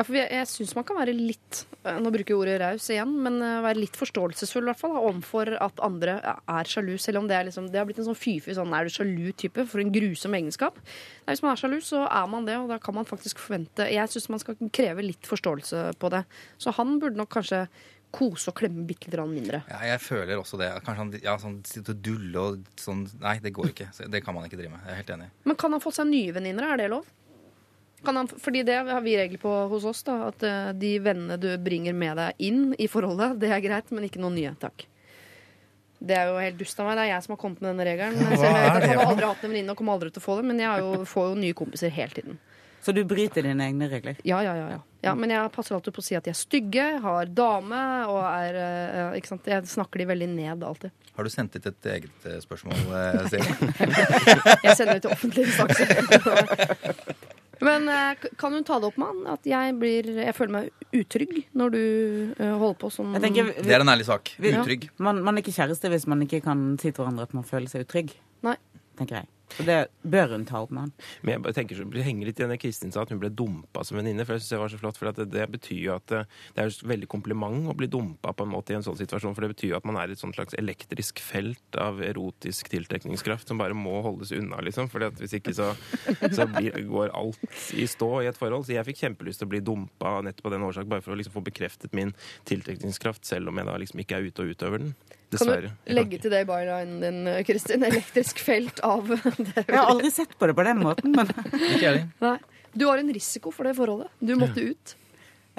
Ja, for jeg, jeg syns man kan være litt eh, Nå bruker jeg ordet raus igjen, men eh, være litt forståelsesfull i hvert fall, overfor at andre er sjalu. Selv om det, er liksom, det har blitt en sånn fy-fy sånn er du sjalu-type. For en grusom egenskap. Nei, hvis man er sjalu, så er man det, og da kan man faktisk forvente Jeg syns man skal kreve litt forståelse på det. Så han burde nok kanskje kose og klemme bitte litt mindre. Ja, jeg føler også det. Kanskje han ja, sånn, sitter og dulle og sånn Nei, det går ikke. Det kan man ikke drive med. Jeg er helt enig. Men kan han få seg nye venninner? Er det lov? Kan han, fordi det har vi regler på hos oss. da At eh, de vennene du bringer med deg inn i forholdet, det er greit, men ikke noen nye. Takk. Det er jo helt dust av meg. Det er jeg som har kommet med denne regelen. Selv jeg vet at har aldri hatt en venninne og kommer aldri til å få det. Men jeg har jo, får jo nye kompiser hele tiden. Så du bryter dine egne regler? Ja, ja, ja, ja. ja men jeg passer alltid på å si at de er stygge, har dame og er eh, Ikke sant. Jeg snakker de veldig ned alltid. Har du sendt ut et eget eh, spørsmål, Siv? Jeg sender det til offentlige instanser. Men eh, kan hun ta det opp med han? At jeg, blir, jeg føler meg utrygg når du eh, holder på sånn. Jeg tenker, Det er en ærlig sak. vi- Utrygg. man, man er ikke kjæreste hvis man ikke kan si til hverandre at man føler seg utrygg. Nei. Tenker jeg. Så det bør hun ta opp med han. Men jeg tenker så, det henger litt i det Kristin sa, at hun ble dumpa som venninne. For jeg synes det var så flott, for det, det betyr jo at eh, det er veldig kompliment å bli dumpa på en måte i en sånn situasjon. For det betyr jo at man er i et slags elektrisk felt av erotisk tiltrekningskraft som bare må holdes unna, liksom. For hvis ikke så, så blir, går alt i stå i et forhold. Så jeg fikk kjempelyst til å bli dumpa nettopp av den årsak, bare for å liksom få bekreftet min tiltrekningskraft, selv om jeg da liksom ikke er ute og utøver den. Kan du legge til det i bylinen din, Kristin? Elektrisk felt av Jeg har aldri sett på det på den måten, men Ikke jeg heller. Du har en risiko for det forholdet. Du måtte ut.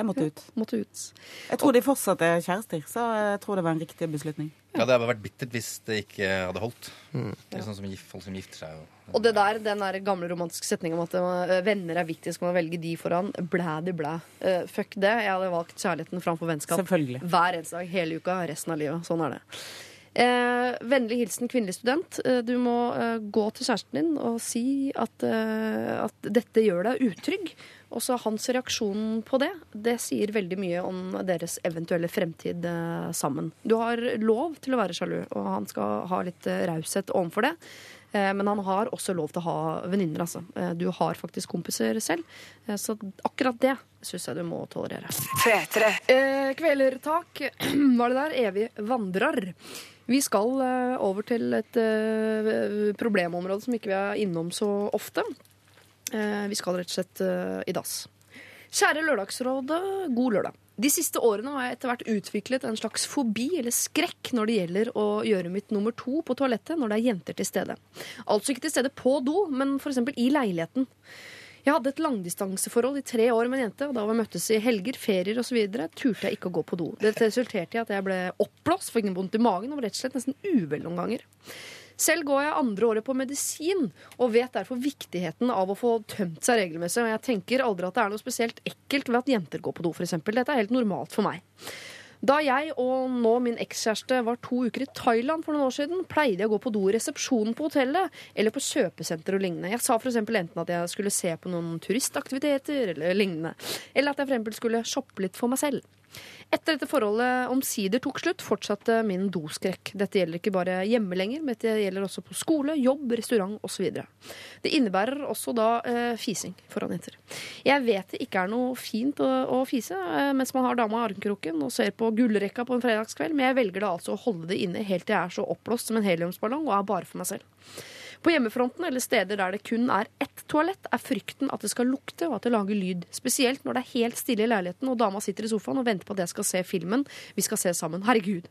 Jeg måtte ut. Måtte ut. Jeg tror de fortsatt er kjærester, så jeg tror det var en riktig beslutning. Ja, Det hadde vært bittert hvis det ikke hadde holdt. Det er sånn som gif- folk som gifter seg. Og, Og det der, den der gamle romantiske setninga om at eh, venner er viktig, skal man velge de foran. Blæ de blæ. Uh, fuck det. Jeg hadde valgt kjærligheten framfor vennskap. Selvfølgelig. Hver eneste dag, hele uka, resten av livet. Sånn er det. Eh, vennlig hilsen kvinnelig student. Eh, du må eh, gå til kjæresten din og si at, eh, at dette gjør deg utrygg. Og så hans reaksjon på det, det sier veldig mye om deres eventuelle fremtid eh, sammen. Du har lov til å være sjalu, og han skal ha litt eh, raushet overfor det. Eh, Men han har også lov til å ha venninner, altså. Du har faktisk kompiser selv. Så akkurat det syns jeg du må tolerere. P3. Eh, kvelertak var det der. Evig vandrer. Vi skal over til et problemområde som ikke vi er innom så ofte. Eh, vi skal rett og slett eh, i dass. Kjære Lørdagsrådet, god lørdag. De siste årene har jeg etter hvert utviklet en slags fobi eller skrekk når det gjelder å gjøre mitt nummer to på toalettet når det er jenter til stede. Altså ikke til stede på do, men f.eks. i leiligheten. Jeg hadde et langdistanseforhold i tre år med en jente, og da vi møttes i helger, ferier osv., turte jeg ikke å gå på do. Det resulterte i at jeg ble oppblåst, fikk vondt i magen og var rett og slett nesten uvel noen ganger. Selv går jeg andre året på medisin og vet derfor viktigheten av å få tømt seg regelmessig. Og jeg tenker aldri at det er noe spesielt ekkelt ved at jenter går på do, f.eks. Dette er helt normalt for meg. Da jeg og nå min ekskjæreste var to uker i Thailand for noen år siden, pleide jeg å gå på do i resepsjonen på hotellet eller på kjøpesenter og lignende. Jeg sa f.eks. enten at jeg skulle se på noen turistaktiviteter eller lignende, eller at jeg for eksempel skulle shoppe litt for meg selv. Etter dette forholdet omsider tok slutt, fortsatte min doskrekk. Dette gjelder ikke bare hjemme lenger, men det gjelder også på skole, jobb, restaurant osv. Det innebærer også da eh, fising foran jenter. Jeg vet det ikke er noe fint å, å fise eh, mens man har dama i armkroken og ser på gullrekka på en fredagskveld, men jeg velger da altså å holde det inne helt til jeg er så oppblåst som en heliumsballong og er bare for meg selv. På hjemmefronten eller steder der det kun er ett toalett, er frykten at det skal lukte og at det lager lyd. Spesielt når det er helt stille i leiligheten og dama sitter i sofaen og venter på at jeg skal se filmen vi skal se sammen. Herregud.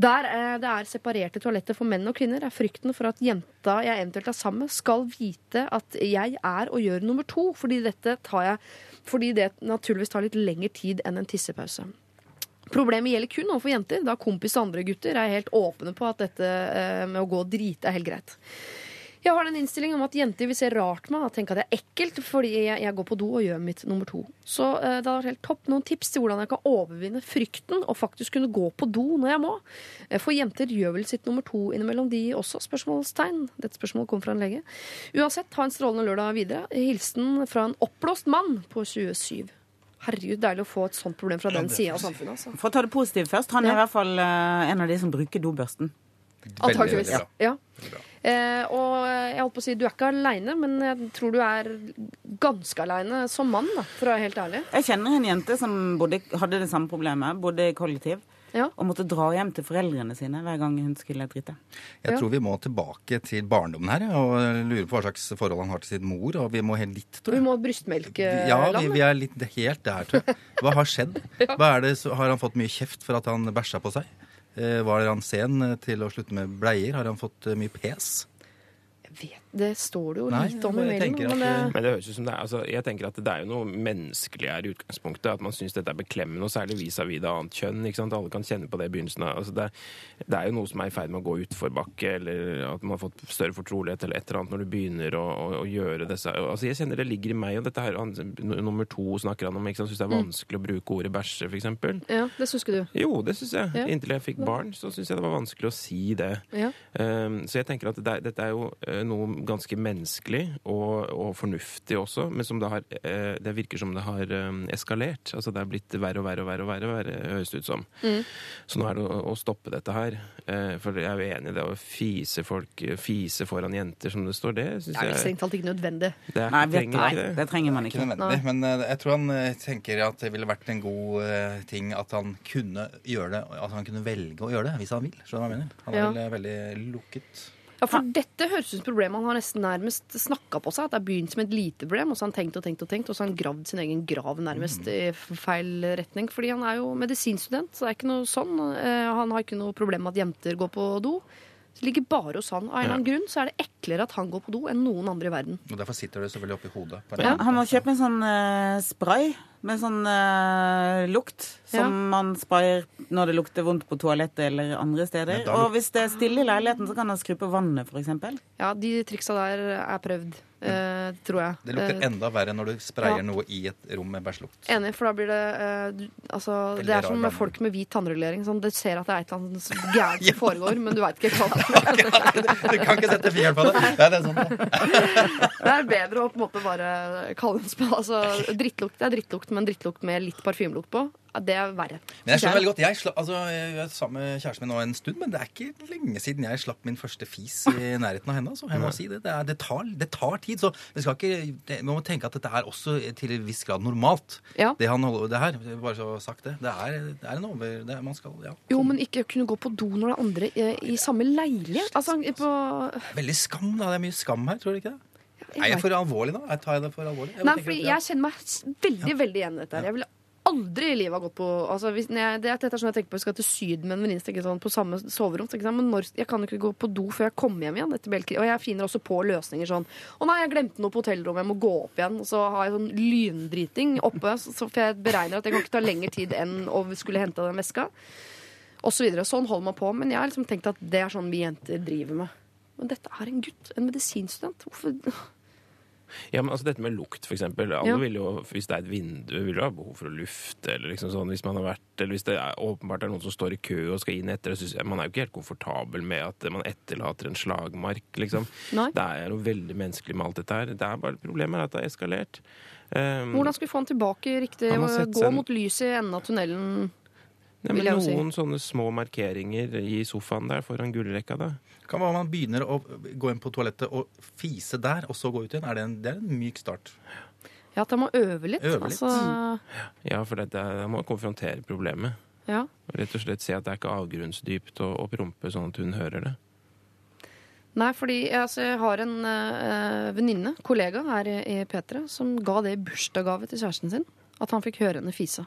Der eh, det er separerte toaletter for menn og kvinner, er frykten for at jenta jeg eventuelt er sammen med, skal vite at jeg er og gjør nummer to, fordi, dette tar jeg, fordi det naturligvis tar litt lengre tid enn en tissepause. Problemet gjelder kun overfor jenter, da kompis og andre gutter er helt åpne på at dette eh, med å gå og drite er helt greit. Jeg har den innstillingen om at jenter vil se rart meg og tenke at det er ekkelt fordi jeg, jeg går på do og gjør mitt nummer to. Så eh, det hadde vært helt topp noen tips til hvordan jeg kan overvinne frykten og faktisk kunne gå på do når jeg må. Eh, For jenter gjør vel sitt nummer to innimellom de også? Spørsmålstegn. Dette spørsmålet kom fra en lege. Uansett, ha en strålende lørdag videre. Hilsen fra en oppblåst mann på 27. Herregud, deilig å få et sånt problem fra den sida av samfunnet. altså. For å ta det positivt først, han er Ja. i hvert fall eh, en av de som bruker dobørsten. Antakeligvis. Ja. Ja. Eh, og jeg holdt på å si, du er ikke aleine, men jeg tror du er ganske aleine som mann, da, for å være helt ærlig. Jeg kjenner en jente som bodde, hadde det samme problemet, bodde i kollektiv, Ja. og måtte dra hjem til foreldrene sine hver gang hun skulle drite. Jeg Ja. tror vi må tilbake til barndommen her, og lure på hva slags forhold han har til sin mor. Og vi må helt litt, tror Vi må brystmelke Ja, vi, vi er litt helt der, tror jeg. Hva har skjedd? Hva er det, har han fått mye kjeft for at han bæsja på seg? Eh, var han sen eh, til å slutte med bleier? Har han fått eh, mye pes? Jeg vet, det står det jo Nei, litt om i mailen. Men at, eh, Men det høres ut som det er, altså, jeg tenker at det er jo noe menneskelig her i utgangspunktet. At man syns dette er beklemmende, og særlig vis-à-vis det annet kjønn. ikke sant? Alle kan kjenne på det i begynnelsen. altså, det, det er jo noe som er i ferd med å gå utforbakke, eller at man har fått større fortrolighet eller et eller annet når du begynner å, å, å gjøre disse altså, Jeg kjenner det ligger i meg, og dette her, han, nummer to snakker han om. ikke sant? Syns det er vanskelig å bruke ordet bæsje, f.eks. ja, det syns ikke du. Jo, det syns jeg. Ja. Inntil jeg fikk barn, så syns jeg det var vanskelig å si det. Ja. Um, så jeg tenker at det, dette er jo eh, noe ganske menneskelig og, og fornuftig også, men som det har eh, Det virker som det har eh, eskalert. Altså det er blitt verre og verre og verre, og verre, verre høres det ut som. Så nå er det å, å stoppe dette her. Eh, for jeg er jo enig i det å fise folk Fise foran jenter, som det står. Det syns Det er strengt talt ikke nødvendig. det er, Nei, vet trenger nei, det. trenger man Ikke ikke. nødvendig, men jeg tror han tenker at det ville vært en god ting at han kunne gjøre det, at han kunne velge å gjøre det hvis han vil. Skjønner du hva jeg mener? Han er Ja. vel veldig lukket. Ja, for dette høres ut som et problem han har nesten nærmest snakka på seg. At det har begynt som et lite problem, og så har han tenkt og tenkt og tenkt, og så har han gravd sin egen grav nærmest i feil retning. Fordi han er jo medisinstudent, så det er ikke noe sånn. Eh, Han har ikke noe problem med at jenter går på do. Så det ligger bare hos han. Av en eller annen grunn så er det eklere at han går på do enn noen andre i verden. Og derfor sitter det selvfølgelig oppi hodet. på Ja, han må kjøpe en sånn uh, spray med sånn uh, lukt som Ja. man sparer når det lukter vondt på toalettet eller andre steder. Og hvis det er stille i leiligheten, så kan han skru på vannet, f.eks. Ja, de triksa der er prøvd, Uh, tror jeg. Det lukter Eh, enda verre når du sprayer ja. noe i et rom med bæsjlukt. Enig, for da blir det uh, Altså, det er som med folk med hvit tannregulering. Sånn, du ser at det er et eller annet gærent som foregår, men du veit ikke hva det er. Du kan ikke sette fingeren på det. Det er sånn. Det er bedre å på en måte bare kalle en spa. Altså, drittlukt det er drittlukt, men drittlukt med litt parfymelukt på, det er verre. Men jeg skjønner veldig godt. Jeg, slapp, altså, jeg er sammen med kjæresten min nå en stund, men det er ikke lenge siden jeg slapp min første fis i nærheten av henne. Altså. Jeg må si det. Det, er, det, tar, det tar tid. Så vi skal ikke, det, man må tenke at dette er også til en viss grad normalt. Ja. Det han holder det her. Bare så sagt det. Det er, det er en over... Det, er- man skal, ja. Jo, men ikke kunne gå på do når det er andre i, i samme leilighet. Altså, på Veldig skam, da. Det er mye skam her, tror du ikke det? Er jeg for alvorlig nå? Jeg tar jeg det for alvorlig? Jeg Nei, ja. jeg kjenner meg veldig veldig igjen i dette. her Jeg ville aldri i livet ha gått på altså, hvis, når jeg, det, er- Dette er sånn jeg tenker på Jeg skal til Syden med en venninne, sånn, på samme soverom. Sånn, men når, jeg kan ikke gå på do før jeg kommer hjem igjen. Etter Og jeg finner også på løsninger sånn Å nei, jeg glemte noe på hotellrommet, jeg må gå opp igjen. Og så har jeg sånn lyndriting oppe, så, så, for jeg beregner at det kan ikke ta lengre tid enn å skulle hente den veska. Og så videre. Sånn holder man på. Men jeg har liksom tenkt at det er sånn vi jenter driver med. Men dette er en gutt. En medisinstudent. Hvorfor Ja, men altså Dette med lukt, for eksempel. Alle Ja. vil jo, Hvis det er et vindu, vil du ha behov for å lufte. eller liksom sånn, Hvis man har vært, eller hvis det er, åpenbart er noen som står i kø og skal inn etter, så synes jeg man er jo ikke helt komfortabel med at man etterlater en slagmark. liksom. Nei. Det er jo veldig menneskelig med alt dette her. Det er bare Problemet er at det har eskalert. Um, Hvordan skal vi få han tilbake riktig? Han og Gå en... mot lyset i enden av tunnelen? Nei, men jo si. Noen sånne små markeringer i sofaen der foran gullrekka. da. Kan være man begynner å gå inn på toalettet og fise der, og så gå ut igjen. Er det, en, det er en myk start. Ja, at jeg må øve litt. Øve litt. Altså, Ja, for dette, er- man må konfrontere problemet. ja. Rett og slett se at det er ikke avgrunnsdypt å, å prompe sånn at hun hører det. Nei, fordi altså, jeg har en øh, venninne, kollega her i, i P3, som ga det i bursdagsgave til kjæresten sin. At han fikk høre henne fise.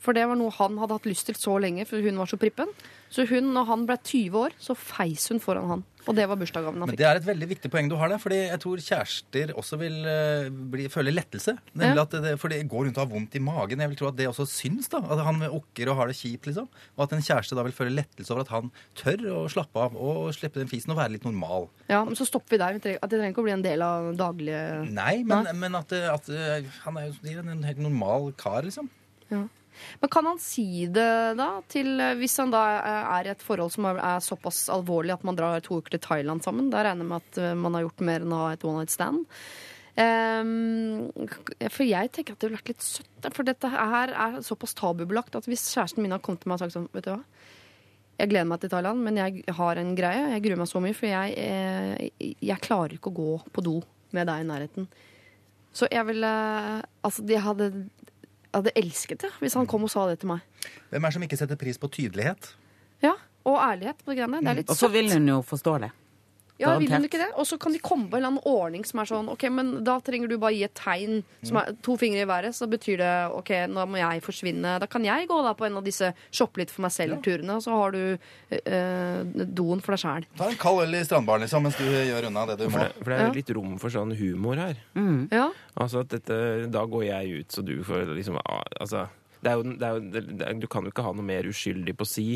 For det var noe han hadde hatt lyst til så lenge, for hun var så prippen. Så hun, når han ble 20 år, så feis hun foran han. Og det var bursdagsgaven han fikk. Men det er et veldig viktig poeng du har der, fordi jeg tror kjærester også vil eh, bli, føle lettelse. Nemlig Ja. at det, For det går rundt og har vondt i magen. Jeg vil tro at det også syns. da, At han okker og har det kjipt. liksom. Og at en kjæreste da vil føle lettelse over at han tør å slappe av og slippe den fisen og være litt normal. Ja, Men så stopper vi der. Vi trenger, at det trenger ikke å bli en del av daglige Nei, men, Nei. men at, at eh, han er jo en helt normal kar, liksom. Men kan han si det da til Hvis han da er i et forhold som er, såpass alvorlig at man drar to uker til Thailand sammen, da regner jeg med at eh, man har gjort mer enn å ha et one night stand. Um, for jeg tenker at det ville vært litt søtt. For dette her er såpass tabubelagt at hvis kjæresten min har kommet til meg og sagt sånn Vet du hva, jeg gleder meg til Thailand, men jeg har en greie. Jeg gruer meg så mye, for jeg, jeg, jeg klarer ikke å gå på do med deg i nærheten. Så jeg ville Altså, de hadde, hadde elsket det hvis han kom og sa det til meg. Hvem er det som ikke setter pris på tydelighet? Ja, Og ærlighet på de greiene. Det er litt Og så vil hun jo forstå det. Ja, vil hun ikke det? Og så kan de komme på en eller annen ordning som er sånn OK, men da trenger du bare gi et tegn som er to fingre i været, så betyr det OK, nå må jeg forsvinne. Da kan jeg gå da på en av disse shoppe litt for meg selv-turene, og så har du øh, doen for deg sjæl. Ta en kald øl i strandbaren liksom, mens du gjør unna det du For må. det, for det er litt rom for sånn humor her. Ja. Altså at dette, Da går jeg ut, så du får liksom ah, Altså det er jo, det er jo, det er, Du kan jo ikke ha noe mer uskyldig på si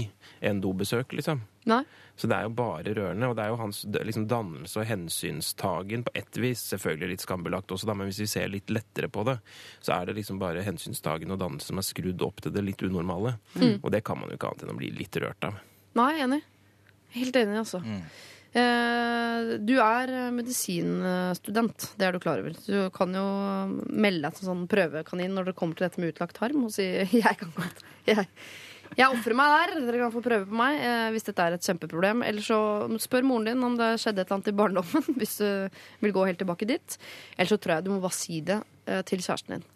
enn dobesøk, liksom. Nei. Så det er jo bare rørende. Og det er jo hans liksom, dannelse og hensynstagen på ett vis. Selvfølgelig litt skambelagt også, da, men hvis vi ser litt lettere på det, så er det liksom bare hensynstagen og dannelse som er skrudd opp til det litt unormale. Og det kan man jo ikke annet enn å bli litt rørt av. Nei, enig. Helt enig, altså. Eh, du er medisinstudent, det er du klar over. Du kan jo melde deg som sånn prøvekanin når det kommer til dette med utlagt harm og si 'jeg kan godt'. Jeg, jeg ofrer meg der. Dere kan få prøve på meg eh, hvis dette er et kjempeproblem. Eller så spør moren din om det skjedde et eller annet i barndommen, hvis du vil gå helt tilbake dit. Eller så tror jeg du må bare si det eh, til kjæresten din.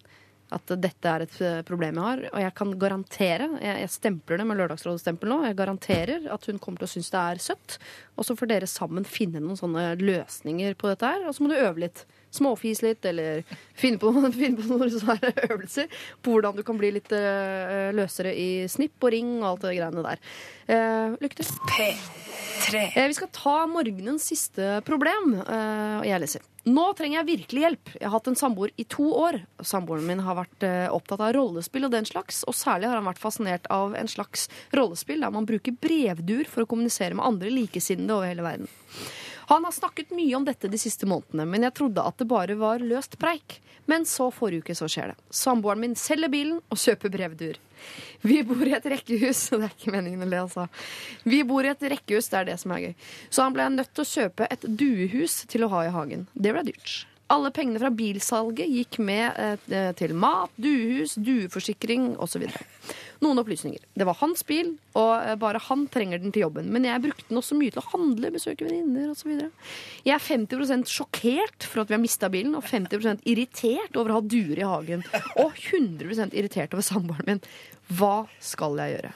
At dette er et eh, problem jeg har. Og jeg kan garantere, jeg, jeg stempler det med Lørdagsrådet-stempel nå, jeg garanterer at hun kommer til å synes det er søtt. Og så får dere sammen finne noen sånne løsninger på dette her. Og så må du øve litt. Småfis litt, eller finne på, finne på noen sånne øvelser på hvordan du kan bli litt uh, løsere i snipp og ring og alt det greiene der. Uh, lykke til. P3. Uh, Vi skal ta morgenens siste problem, eh, og jeg leser. Nå trenger jeg virkelig hjelp. Jeg har hatt en samboer i to år. Samboeren min har vært eh, opptatt av rollespill og den slags, og særlig har han vært fascinert av en slags rollespill der man bruker brevduer for å kommunisere med andre likesinnede over hele verden. Han har snakket mye om dette de siste månedene, men jeg trodde at det bare var løst preik. Men så forrige uke så skjer det. Samboeren min selger bilen og kjøper brevduer. Vi bor i et rekkehus, det er ikke meningen å le, altså. Vi bor i et rekkehus, det er det som er gøy. Så han ble nødt til å kjøpe et duehus til å ha i hagen. Det ble dyrt. Alle pengene fra bilsalget gikk med eh, til mat, duehus, dueforsikring osv. Noen opplysninger. Det var hans bil, og eh, bare han trenger den til jobben. Men jeg brukte den også mye til å handle, besøke venninner osv. Jeg er 50% sjokkert for at vi har mista bilen, og 50% irritert over å ha duer i hagen. Og 100 irritert over samboeren min. Hva skal jeg gjøre?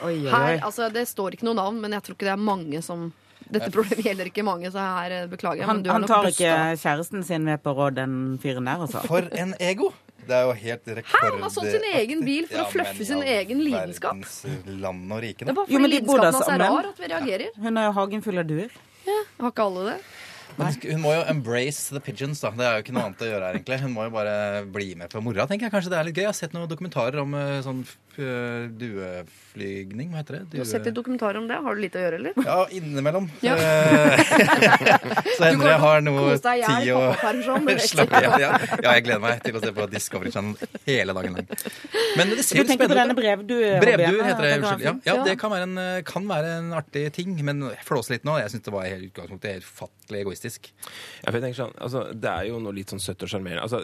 Her, altså, det står ikke noe navn, men jeg tror ikke det er mange som Dette problemet gjelder ikke mange, så her eh, beklager jeg. Han, men du er han tar ikke kjæresten sin med på råd, den fyren der, altså. For en ego! Det er jo helt rekord... Han har sånn sin egen bil for å fluffe sin egen lidenskap. Verdens land og rike, da. Det er bare fordi lidenskapen hans er rar at vi reagerer. Hun har jo hagen full av duer. Har ikke alle det? Men hun må jo embrace the pigeons, da. Det er jo ikke noe annet å gjøre her, egentlig. Hun må jo bare bli med på moroa, tenker jeg. Kanskje det er litt gøy. Jeg har sett noen dokumentarer om eh, sånn dueflygning. Hva heter det? Du har sett litt dokumentar om det. Har du lite å gjøre, eller? Ja, innimellom. Ja. Eh, Så hender jeg har noe tid å slappe av. Ja, ja, jeg gleder meg til å se på Discovery Channel hele dagen lang. Men det ser jo tenker på denne brevduer? Brevduer heter det. Unnskyld. Ja, ja, det kan være, en, kan være en artig ting, men flåse litt nå. Jeg syns det var i utgangspunktet helt ufattelig egoistisk. Ja, for jeg tenker sånn, altså, Det er jo noe litt sånn søtt og sjarmerende. Altså,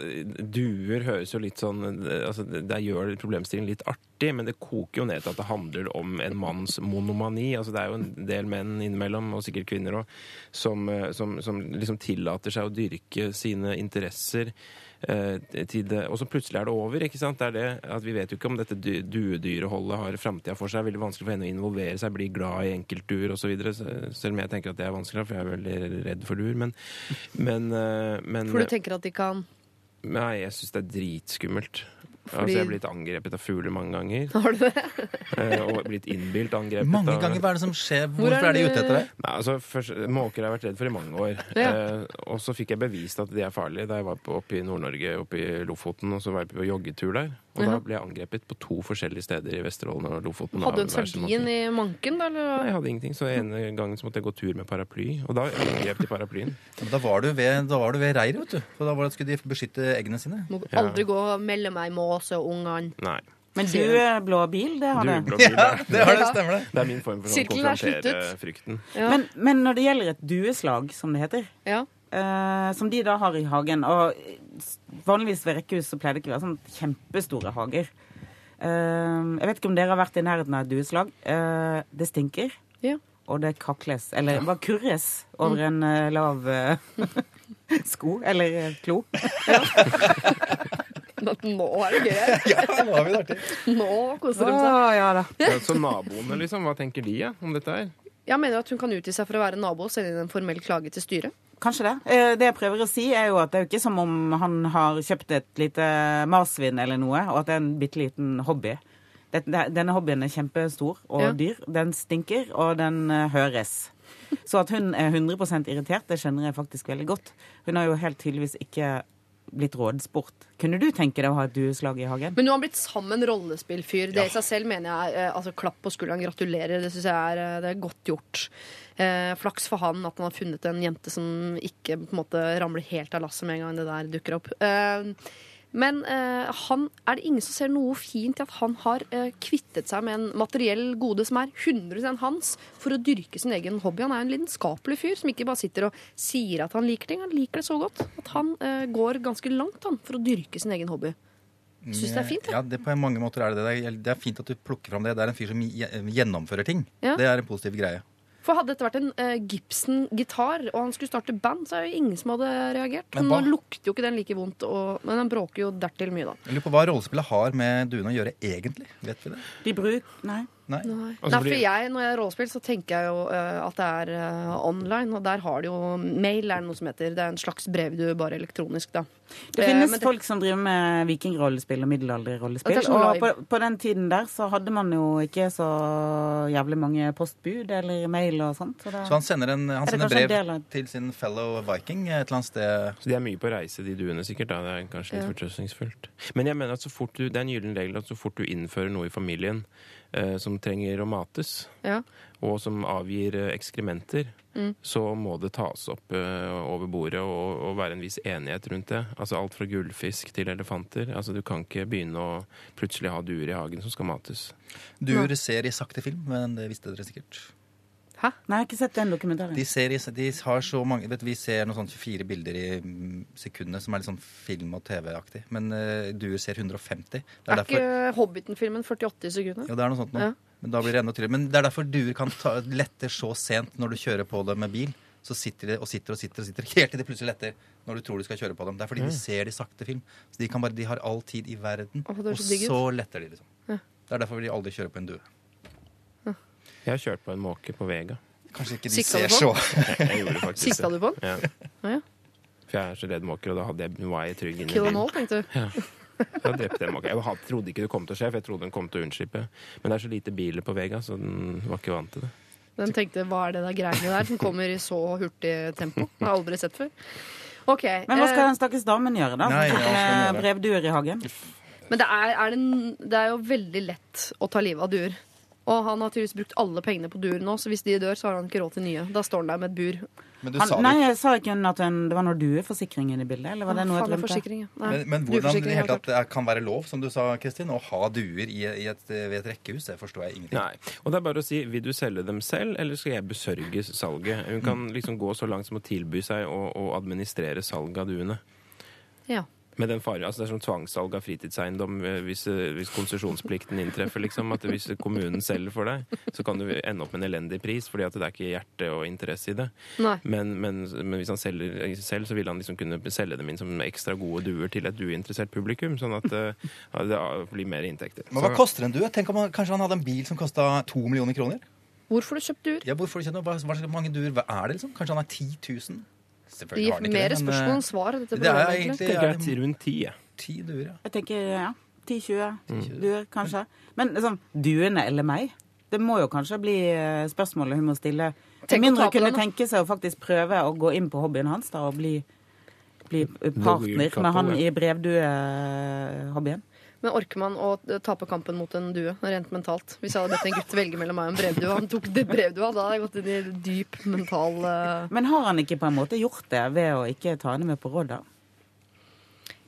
duer høres jo litt sånn altså, Det gjør problemstillingen litt artig, men det koker jo ned til at det handler om en manns monomani. Altså, det er jo en del menn innimellom, og sikkert kvinner òg, som, eh, som, som liksom tillater seg å dyrke sine interesser. eh, til det, og så plutselig er det over. ikke sant? Det er det at Vi vet jo ikke om dette duedyreholdet har framtida for seg. Det er veldig vanskelig for henne å involvere seg, bli glad i enkeltduer osv. Selv om jeg tenker at det er vanskelig, for jeg er veldig redd for duer. Men, men, eh, men For du tenker at de kan Nei, jeg syns det er dritskummelt. Fordi- Altså, jeg har blitt angrepet av fugler mange ganger. Har du det? eh, Og blitt innbilt angrepet Mange ganger, hva er det som skjer? Hvor Hvorfor er er de det- ute etter deg? Nei, altså, først, Måker har jeg vært redd for i mange år. Ja. Eh, og så fikk jeg bevist at de er farlige da jeg var på, oppe i Nord-Norge, oppe i Lofoten. Og så var jeg på joggetur der. Og Ja. da ble jeg angrepet på to forskjellige steder i Vesterålen og Lofoten. Hadde du en sardin i manken, da? Nei, jeg hadde ingenting. Så en gang så måtte jeg gå tur med paraply. Og da angrep de paraplyen. Men Da var du ved, da du ved reiret, vet du. For da var det, skulle de beskytte eggene sine. Må Ja. aldri gå og melde meg måse og ungene. Nei. Men dueblå bil, det har Du, blå bil, Ja, det, det har det, stemmer det. det er min form for sånn Sirkelen er konfrontere frykten. Ja. Men, men når det gjelder et dueslag, som det heter, ja. eh, som de da har i hagen Og vanligvis ved rekkehus så pleier det ikke å være sånn kjempestore hager. Eh, jeg vet ikke om dere har vært i nærheten av et dueslag. Eh, det stinker. Ja. Og det kakles, eller bare kurres, over en uh, lav uh, sko, eller eh, at Nå er det gøy her. Ja, nå har vi det artig. Nå koser de seg. Ah, ja da. Ja, så naboene, liksom, hva tenker de ja, om dette her? Jeg mener at hun kan utgi seg for å være nabo og sende inn en formell klage til styret. Kanskje det. Eh, Det jeg prøver å si, er jo at det er jo ikke som om han har kjøpt et lite marsvin eller noe, og at det er en bitte liten hobby. Denne hobbyen er kjempestor og Ja. dyr. Den stinker, og den eh, høres. Så at hun er 100% irritert, det skjønner jeg faktisk veldig godt. Hun har jo helt tydeligvis ikke blitt rådspurt. Kunne du tenke deg å ha et dueslag i hagen? Men nå har han blitt sammen rollespillfyr. Det i seg selv mener jeg eh, altså Klapp på skulderen, gratulerer. Det syns jeg er, eh, det er godt gjort. Eh, flaks for han at han har funnet en jente som ikke på en måte ramler helt av lasset med en gang det der dukker opp. Eh, men eh, han, er det ingen som ser noe fint i at han har eh, kvittet seg med en materiell gode som er 100 hans, for å dyrke sin egen hobby? Han er en lidenskapelig fyr som ikke bare sitter og sier at han liker ting. Han liker det så godt at han eh, går ganske langt han, for å dyrke sin egen hobby. Syns det er fint. Ja, det På mange måter er det det. Er- Det er fint at du plukker fram det. Det er en fyr som gjennomfører ting. Ja. Det er en positiv greie. For hadde dette vært en uh, Gibson-gitar, og han skulle starte band, så er jo ingen som hadde reagert. Men Men hva- nå lukter jo ikke den like vondt, og, men den bråker jo dertil mye, da. Jeg lurer på hva rollespillet har med duene å gjøre egentlig. Vet vi det? De bruk... Nei. Nei. Nei, Altså, Nei for jeg, Når jeg rollespill, så tenker jeg jo uh, at det er uh, online. Og der har de jo mail, er det noe som heter. Det er en slags brev du bare elektronisk, da. Det Eh, finnes men det- folk som driver med vikingrollespill og middelalderrollespill. Og på, på den tiden der så hadde man jo ikke så jævlig mange postbud eller mail og sånt. Så det, Så han sender, en, han Er sender brev av- til sin fellow viking et eller annet sted. Så de er mye på reise, de duene, sikkert. da. Det er kanskje litt Ja. fortrøstningsfullt. Men jeg mener at så fort du, det er en gyllen regel at så fort du innfører noe i familien eh, som trenger å mates, Ja. og som avgir eh, ekskrementer, Mm. så må det tas opp eh, over bordet og, og være en viss enighet rundt det. Altså alt fra gullfisk til elefanter. Altså Du kan ikke begynne å plutselig ha duer i hagen som skal mates. Duer ser i sakte film, men det visste dere sikkert. Hæ? Nei, jeg har ikke sett den dokumentaren. De, ser de har så mange vet, Vi ser noen sånn 24 bilder i mm, sekundet, som er litt sånn film- og TV-aktig. Men uh, duer ser 150. Det er Er derfor, ikke Hobbiten-filmen 48 i sekundet? jo, det er noe sånt nå. Ja. Men da blir det enda tydeligere. Men det er derfor duer kan ta, lette så sent når du kjører på dem med bil. Så sitter de og sitter og sitter og sitter helt til de plutselig letter når du tror du skal kjøre på dem. Det er fordi de ser de sakte film. Så de, kan bare, de har all tid i verden, Oh, og så digg så letter de, liksom. Ja. Det er derfor de aldri kjører på en due. Jeg har kjørt på en måke på Vega. Kanskje ikke de Sikta ser så? Jeg, jeg gjorde faktisk Sikta du på den? Ja. Ja. For jeg er så redd måker, og da hadde jeg, jeg trygg inni Kill them all, tenkte du. Drepte jeg en måke. Jeg trodde ikke det kom til å skje, for jeg trodde den kom til å unnslippe. Men det er så lite biler på Vega, så den var ikke vant til det. Den tenkte hva er det der greiene der som kommer i så hurtig tempo? Det har jeg aldri sett før. Okay, Men hva skal eh, den stakkars damen gjøre, da? Nei, ja, brevduer i hagen? Men det er, er det, det er jo veldig lett å ta livet av duer. Og han har tydeligvis brukt alle pengene på duer nå, så hvis de dør, så har han ikke råd til nye. Da står han der med et bur. Men du Han, sa nei, jeg sa ikke at en, det var noe dueforsikring inne i bildet? Eller var det noe jeg. Nei, Men, men hvordan i det hele tatt det kan være lov, som du sa, Kristin, å ha duer i, i et, ved et rekkehus, det forstår jeg ingenting. Nei. Og det er bare å si vil du selge dem selv, eller skal jeg besørge salget? Hun kan liksom gå så langt som å tilby seg å, å administrere salget av duene. Ja. Med den fare, altså Det er som tvangssalg av fritidseiendom eh, hvis, eh, hvis konsesjonsplikten inntreffer. liksom, at Hvis kommunen selger for deg, så kan du ende opp med en elendig pris, fordi at det er ikke hjerte og interesse i det. Men, men, men hvis han selger selv, så vil han liksom kunne selge dem inn som ekstra gode duer til et uinteressert publikum, sånn at eh, ja, det blir mer inntekter. Men hva Så- koster en due? Tenk om han, Kanskje han hadde en bil som kosta to millioner kroner? Hvorfor har du kjøpt duer? Ja, hvorfor ikke noe? Hva, hva slags mange duer hva er det, liksom? Kanskje han har 10 000? Det Selvfølgelig har han ikke mer det, Mer spørsmål eh, enn svar. Dette det er egentlig. tenker jeg rundt ti. ti duer, ja. Jeg tenker ja, 10-20 Mm. duer, kanskje. Men liksom, duene eller meg? Det må jo kanskje bli eh, spørsmålet hun må stille. Tenk Med mindre hun kunne den, tenke seg å faktisk prøve å gå inn på hobbyen hans da, og bli, bli partner med han i brevduehobbyen. Men orker man å eh, tape kampen mot en due rent mentalt? Hvis jeg hadde bedt en gutt velge mellom meg og en brevdue, han tok det brevdua, da hadde jeg gått inn i dyp mental uh... Men har han ikke på en måte gjort det ved å ikke ta henne med på råd, da?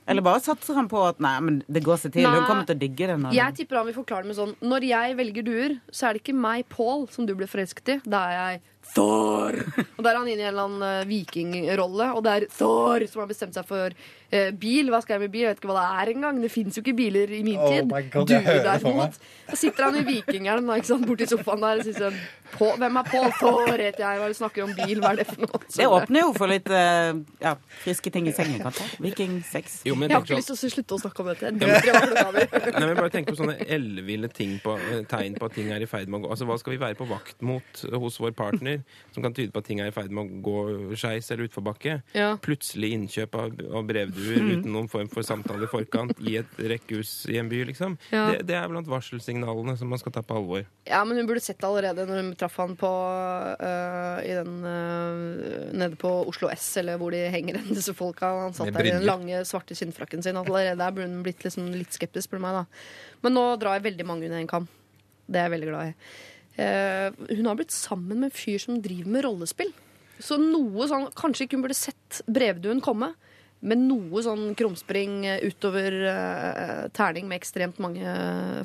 Eller bare satser han på at nei, men det går seg til. Hun kommer til å digge det. Når Jeg tipper han vil forklare det med sånn Når jeg velger duer, så er det ikke meg, Paul, som du ble forelsket i. Da er jeg Thor! Og der er han inne i en eller annen eh, vikingrolle, og det er Thor som har bestemt seg for eh, bil. Hva skal jeg med bil? Jeg vet ikke hva det er engang. Det fins jo ikke biler i min Oh tid. my God, du det derimot. Da sitter han i ikke borti sofaen der og sier sånn Hvem er Pål Thor heter jeg. Hva er det du snakker om bil? Hva er det for noe? Det åpner jo for litt eh, ja, friske ting i sengen, kanskje. Vikingsex. Jo, men Jeg har ikke sånn- lyst til å slutte å snakke om dette. Jeg blir. Nei, men bare tenk på sånne elleville ting på, eh, tegn på at ting er i ferd med å gå Altså, Hva skal vi være på vakt mot hos vår partner, som kan tyde på at ting er i ferd med å gå skeis eller utforbakke? Ja. Plutselig innkjøp av, av brevduer uten noen form for samtale i forkant i et rekkehus i en by, liksom. Ja. Det, det er blant varselsignalene som man skal ta på alvor. Ja, men hun burde sett det allerede når hun traff han på øh, i den, øh, nede på Oslo S, eller hvor de henger hen, disse folka. Han satt der i den lange, svarte skinnfrakken sin. Allerede der burde hun blitt liksom litt skeptisk, spør du meg. da. Men nå drar jeg veldig mange under en kam. Det er jeg veldig glad i. Eh, hun har blitt sammen med en fyr som driver med rollespill. Så noe sånn Kanskje ikke hun burde sett brevduen komme, men noe sånn krumspring utover eh, terning med ekstremt mange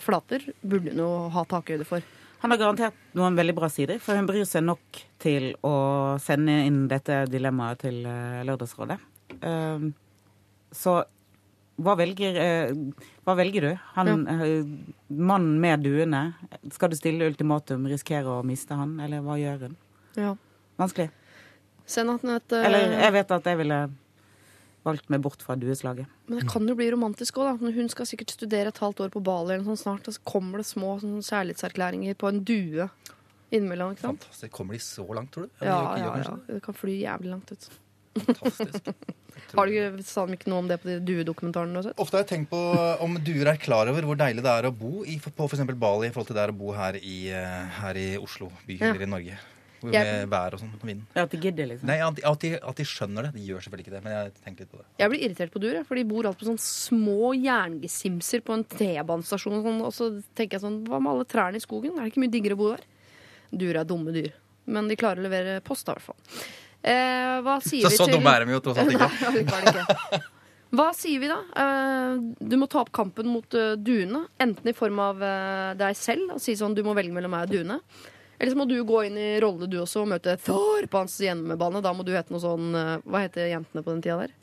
flater burde hun jo ha takhøyde for. Han har garantert noen veldig bra sider, for hun bryr seg nok til å sende inn dette dilemmaet til eh, Lørdagsrådet. Så hva velger, hva velger du? Han, eh, mannen med duene. Skal du stille ultimatum, risikere å miste han, eller hva gjør hun? Ja. Vanskelig. Send han et eh, Eller jeg vet at jeg ville valgt meg bort fra dueslaget. Men det kan jo bli romantisk òg, da. Hun skal sikkert studere et halvt år på Bali eller noe sånt snart, og så kommer det små sånn, kjærlighetserklæringer på en due innimellom. ikke sant? Fantastisk. Kommer de så langt, tror du? Ja, ja, ja, ja. det? Det kan fly jævlig langt ut. Fantastisk. Har du Sa de ikke noe om det på de duedokumentarene? Ofte har jeg tenkt på om duer er klar over hvor deilig det er å bo i, på f.eks. Bali i forhold til det er å bo her i, eh, her i Oslo by Ja. eller i Norge. Jeg- Med vær og sånn, og vind. Ja, at de gidder, liksom. Nei, at de, at, de, at de skjønner det. De gjør selvfølgelig ikke det, men jeg tenker litt på det. Jeg blir irritert på duer, for de bor alltid på sånne små jerngesimser på en T-banestasjon. Og, sånn, og så tenker jeg sånn, hva med alle trærne i skogen? Er det ikke mye diggere å bo der? Duer er dumme dyr. Men de klarer å levere post, da, i hvert fall. Eh, hva sier Så vi så til dumme er de jo tross alt ikke. Ikke. Hva sier vi da? Eh, du må ta opp kampen mot eh, duene. Enten i form av eh, deg selv og si sånn du må velge mellom meg og duene. Eller så må du gå inn i rolle du også og møte Thor på hans hjemmebane. Da må du hete noe sånn Hva heter jentene på den tida der?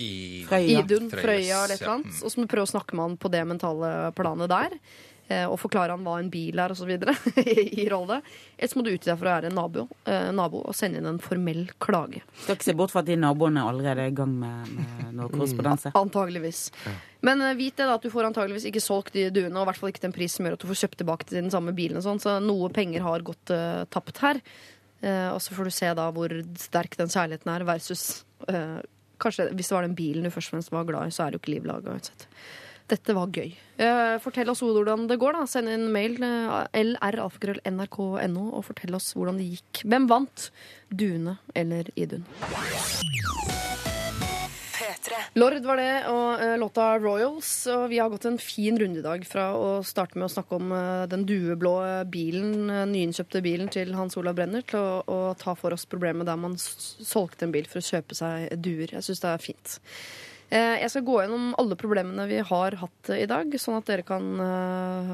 I, Frøya. Idun, Frøya eller et eller annet. Og så må du prøve å snakke med han på det mentale planet der. Eh, Og forklare han hva en bil er, osv. i rolle. Eller så må du utgi deg for å være en nabo, eh, nabo og sende inn en formell klage. Skal ikke se bort fra at de naboene allerede er i gang med, med noe korrespondanse. Antageligvis. Men eh, vit det da at du får antageligvis ikke solgt de duene, og i hvert fall ikke til en pris som gjør at du får kjøpt tilbake til den samme bilen. sånn, Så noe penger har gått uh, tapt her. Uh, og så får du se da hvor sterk den kjærligheten er, versus uh, Kanskje hvis det var den bilen du først og fremst var glad i, så er det jo ikke liv laga uansett. Dette var gøy. Eh, fortell oss hvordan det går. da. Send en mail eh, lralfakrøll.nrk.no og fortell oss hvordan det gikk. Hvem vant? Dune eller Idun? Lord var det, og eh, låta Royals. Og vi har gått en fin runde i dag fra å starte med å snakke om den dueblå bilen, nyinnkjøpte bilen til Hans Olav Brenner, til å, å ta for oss problemet der man solgte en bil for å kjøpe seg duer. Jeg syns det er fint. Eh, Jeg skal gå gjennom alle problemene vi har hatt eh, i dag, sånn at dere kan eh,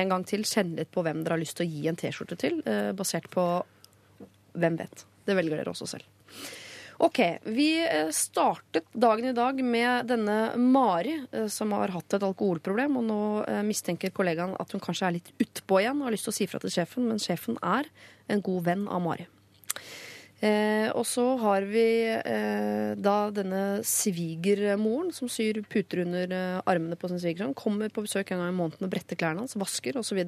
en gang til kjenne litt på hvem dere har lyst til å gi en T-skjorte til, basert på hvem vet. Det velger dere også selv. Ok, Vi startet dagen i dag med denne Mari, som har hatt et alkoholproblem. Og nå mistenker kollegaen at hun kanskje er litt utpå igjen og har lyst til å si fra til sjefen, men sjefen er en god venn av Mari. Eh, og så har vi eh, da denne svigermoren som syr puter under eh, armene på sin svigersønn. Kommer på besøk en gang i måneden og bretter klærne hans, vasker osv.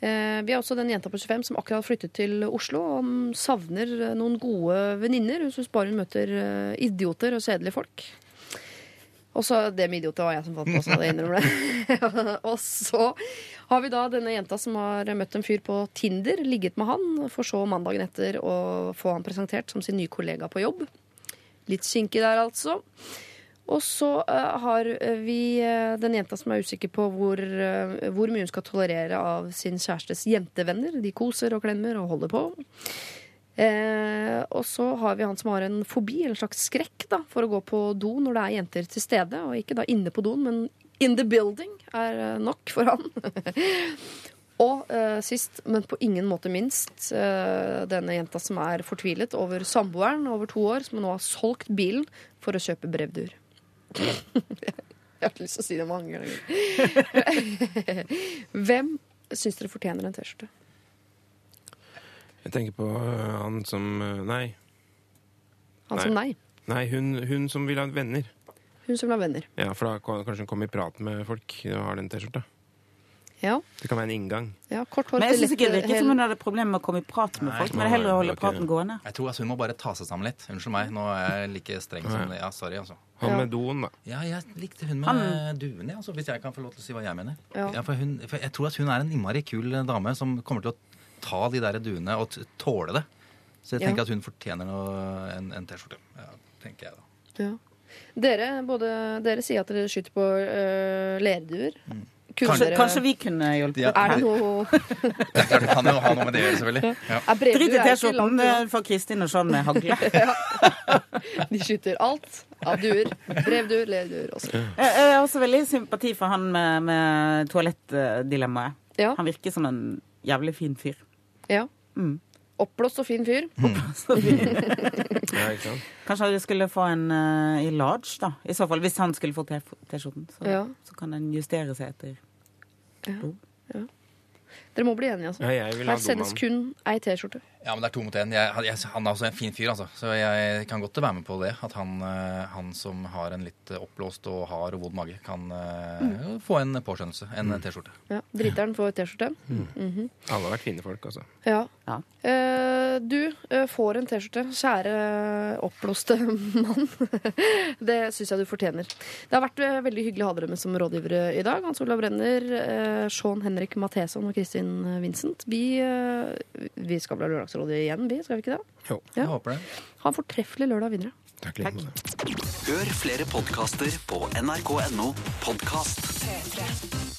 Eh, vi har også den jenta på 25 som akkurat har flyttet til Oslo og savner eh, noen gode venninner. Hun syns bare hun møter eh, idioter og kjedelige folk. Og så Det med idioter var jeg som fant på, så jeg innrømmer det. og så har vi da denne jenta som har møtt en fyr på Tinder, ligget med han, for så mandagen etter å få han presentert som sin nye kollega på jobb. Litt kinkig der, altså. Og så uh, har vi uh, den jenta som er usikker på hvor, uh, hvor mye hun skal tolerere av sin kjærestes jentevenner. De koser og klemmer og holder på. Eh, og så har vi han som har en fobi, en slags skrekk, da, for å gå på do når det er jenter til stede. Og ikke da inne på doen, men in the building er eh, nok for han. og eh, sist, men på ingen måte minst, eh, denne jenta som er fortvilet over samboeren over to år, som nå har solgt bilen for å kjøpe brevduer. Jeg har ikke lyst til å si det mange ganger. Hvem syns dere fortjener en T-skjorte? Jeg tenker på øh, han som øh, Nei. Han som nei. Nei, hun, hun som vil ha venner. Hun som vil ha venner. Ja, For da kan kanskje hun komme i prat med folk og har den T-skjorta. Ja, Det kan være en inngang. ja kort hår. Men jeg syns ikke det lett- virker som hun hadde problemer med å komme i prat med folk, men heller holde ok. praten gående. Jeg tror altså hun må bare ta seg sammen litt. Unnskyld meg, nå er jeg like streng som. Ja, sorry, altså. Han Ja. med doen, da. Ja, jeg likte hun med Han- duen, ja, altså, hvis jeg kan få lov til å si hva jeg mener. Ja. for hun, for jeg tror at hun er en innmari kul dame som kommer til å ta de der duene og tåle det. Så jeg Ja. tenker at hun fortjener noe, en, en T-skjorte. Ja, tenker jeg da. Ja. Dere, både, dere sier at dere skyter på øh, lerduer. Mm. Kanskje, dere- kanskje vi kunne hjulpet Ja. Er det noe Det kan jo ha noe med det å gjøre, selvfølgelig. Ja. Ja, Drit i T-skjorten eh, for Kristin og Sean med hagle. De skyter alt av duer. Brevduer, lerduer også. Jeg jeg har også veldig sympati for han med, med toalettdilemmaet. Ja. Han virker som en jævlig fin fyr. Ja. Mm. Oppblåst og fin fyr. Ja, ikke sant? Kanskje vi skulle få en eh, i large, da. I så fall, Hvis han skulle få T-skjorten. Så, Ja. så kan den justere seg etter. Ja. Ja. Dere må bli enige, altså. Ja, Her sendes kun ei T-skjorte. Ja, men det er to mot én. Han er også en fin fyr, altså. Så jeg kan godt være med på det. At han, eh, han som har en litt oppblåst og hard og vond mage, kan eh, få en påskjønnelse. En T-skjorte. Ja, Driteren får T-skjorte. Alle har vært fine folk, altså. Ja. Ja. Eh, du eh, får en T-skjorte. Kjære oppblåste mann. det syns jeg du fortjener. Det har vært eh, veldig hyggelig å ha dere med som rådgivere i dag. Hans Olav Brenner, eh, Sean Henrik Matheson og Kristin Vincent. Vi, eh, vi skal vel ha Lørdagsrådet igjen, vi? Skal vi ikke det? Jo. Ja. Jeg håper det. Ha en fortreffelig lørdag videre. Takk. Takk. Hør flere podkaster på nrk.no podkast. P3.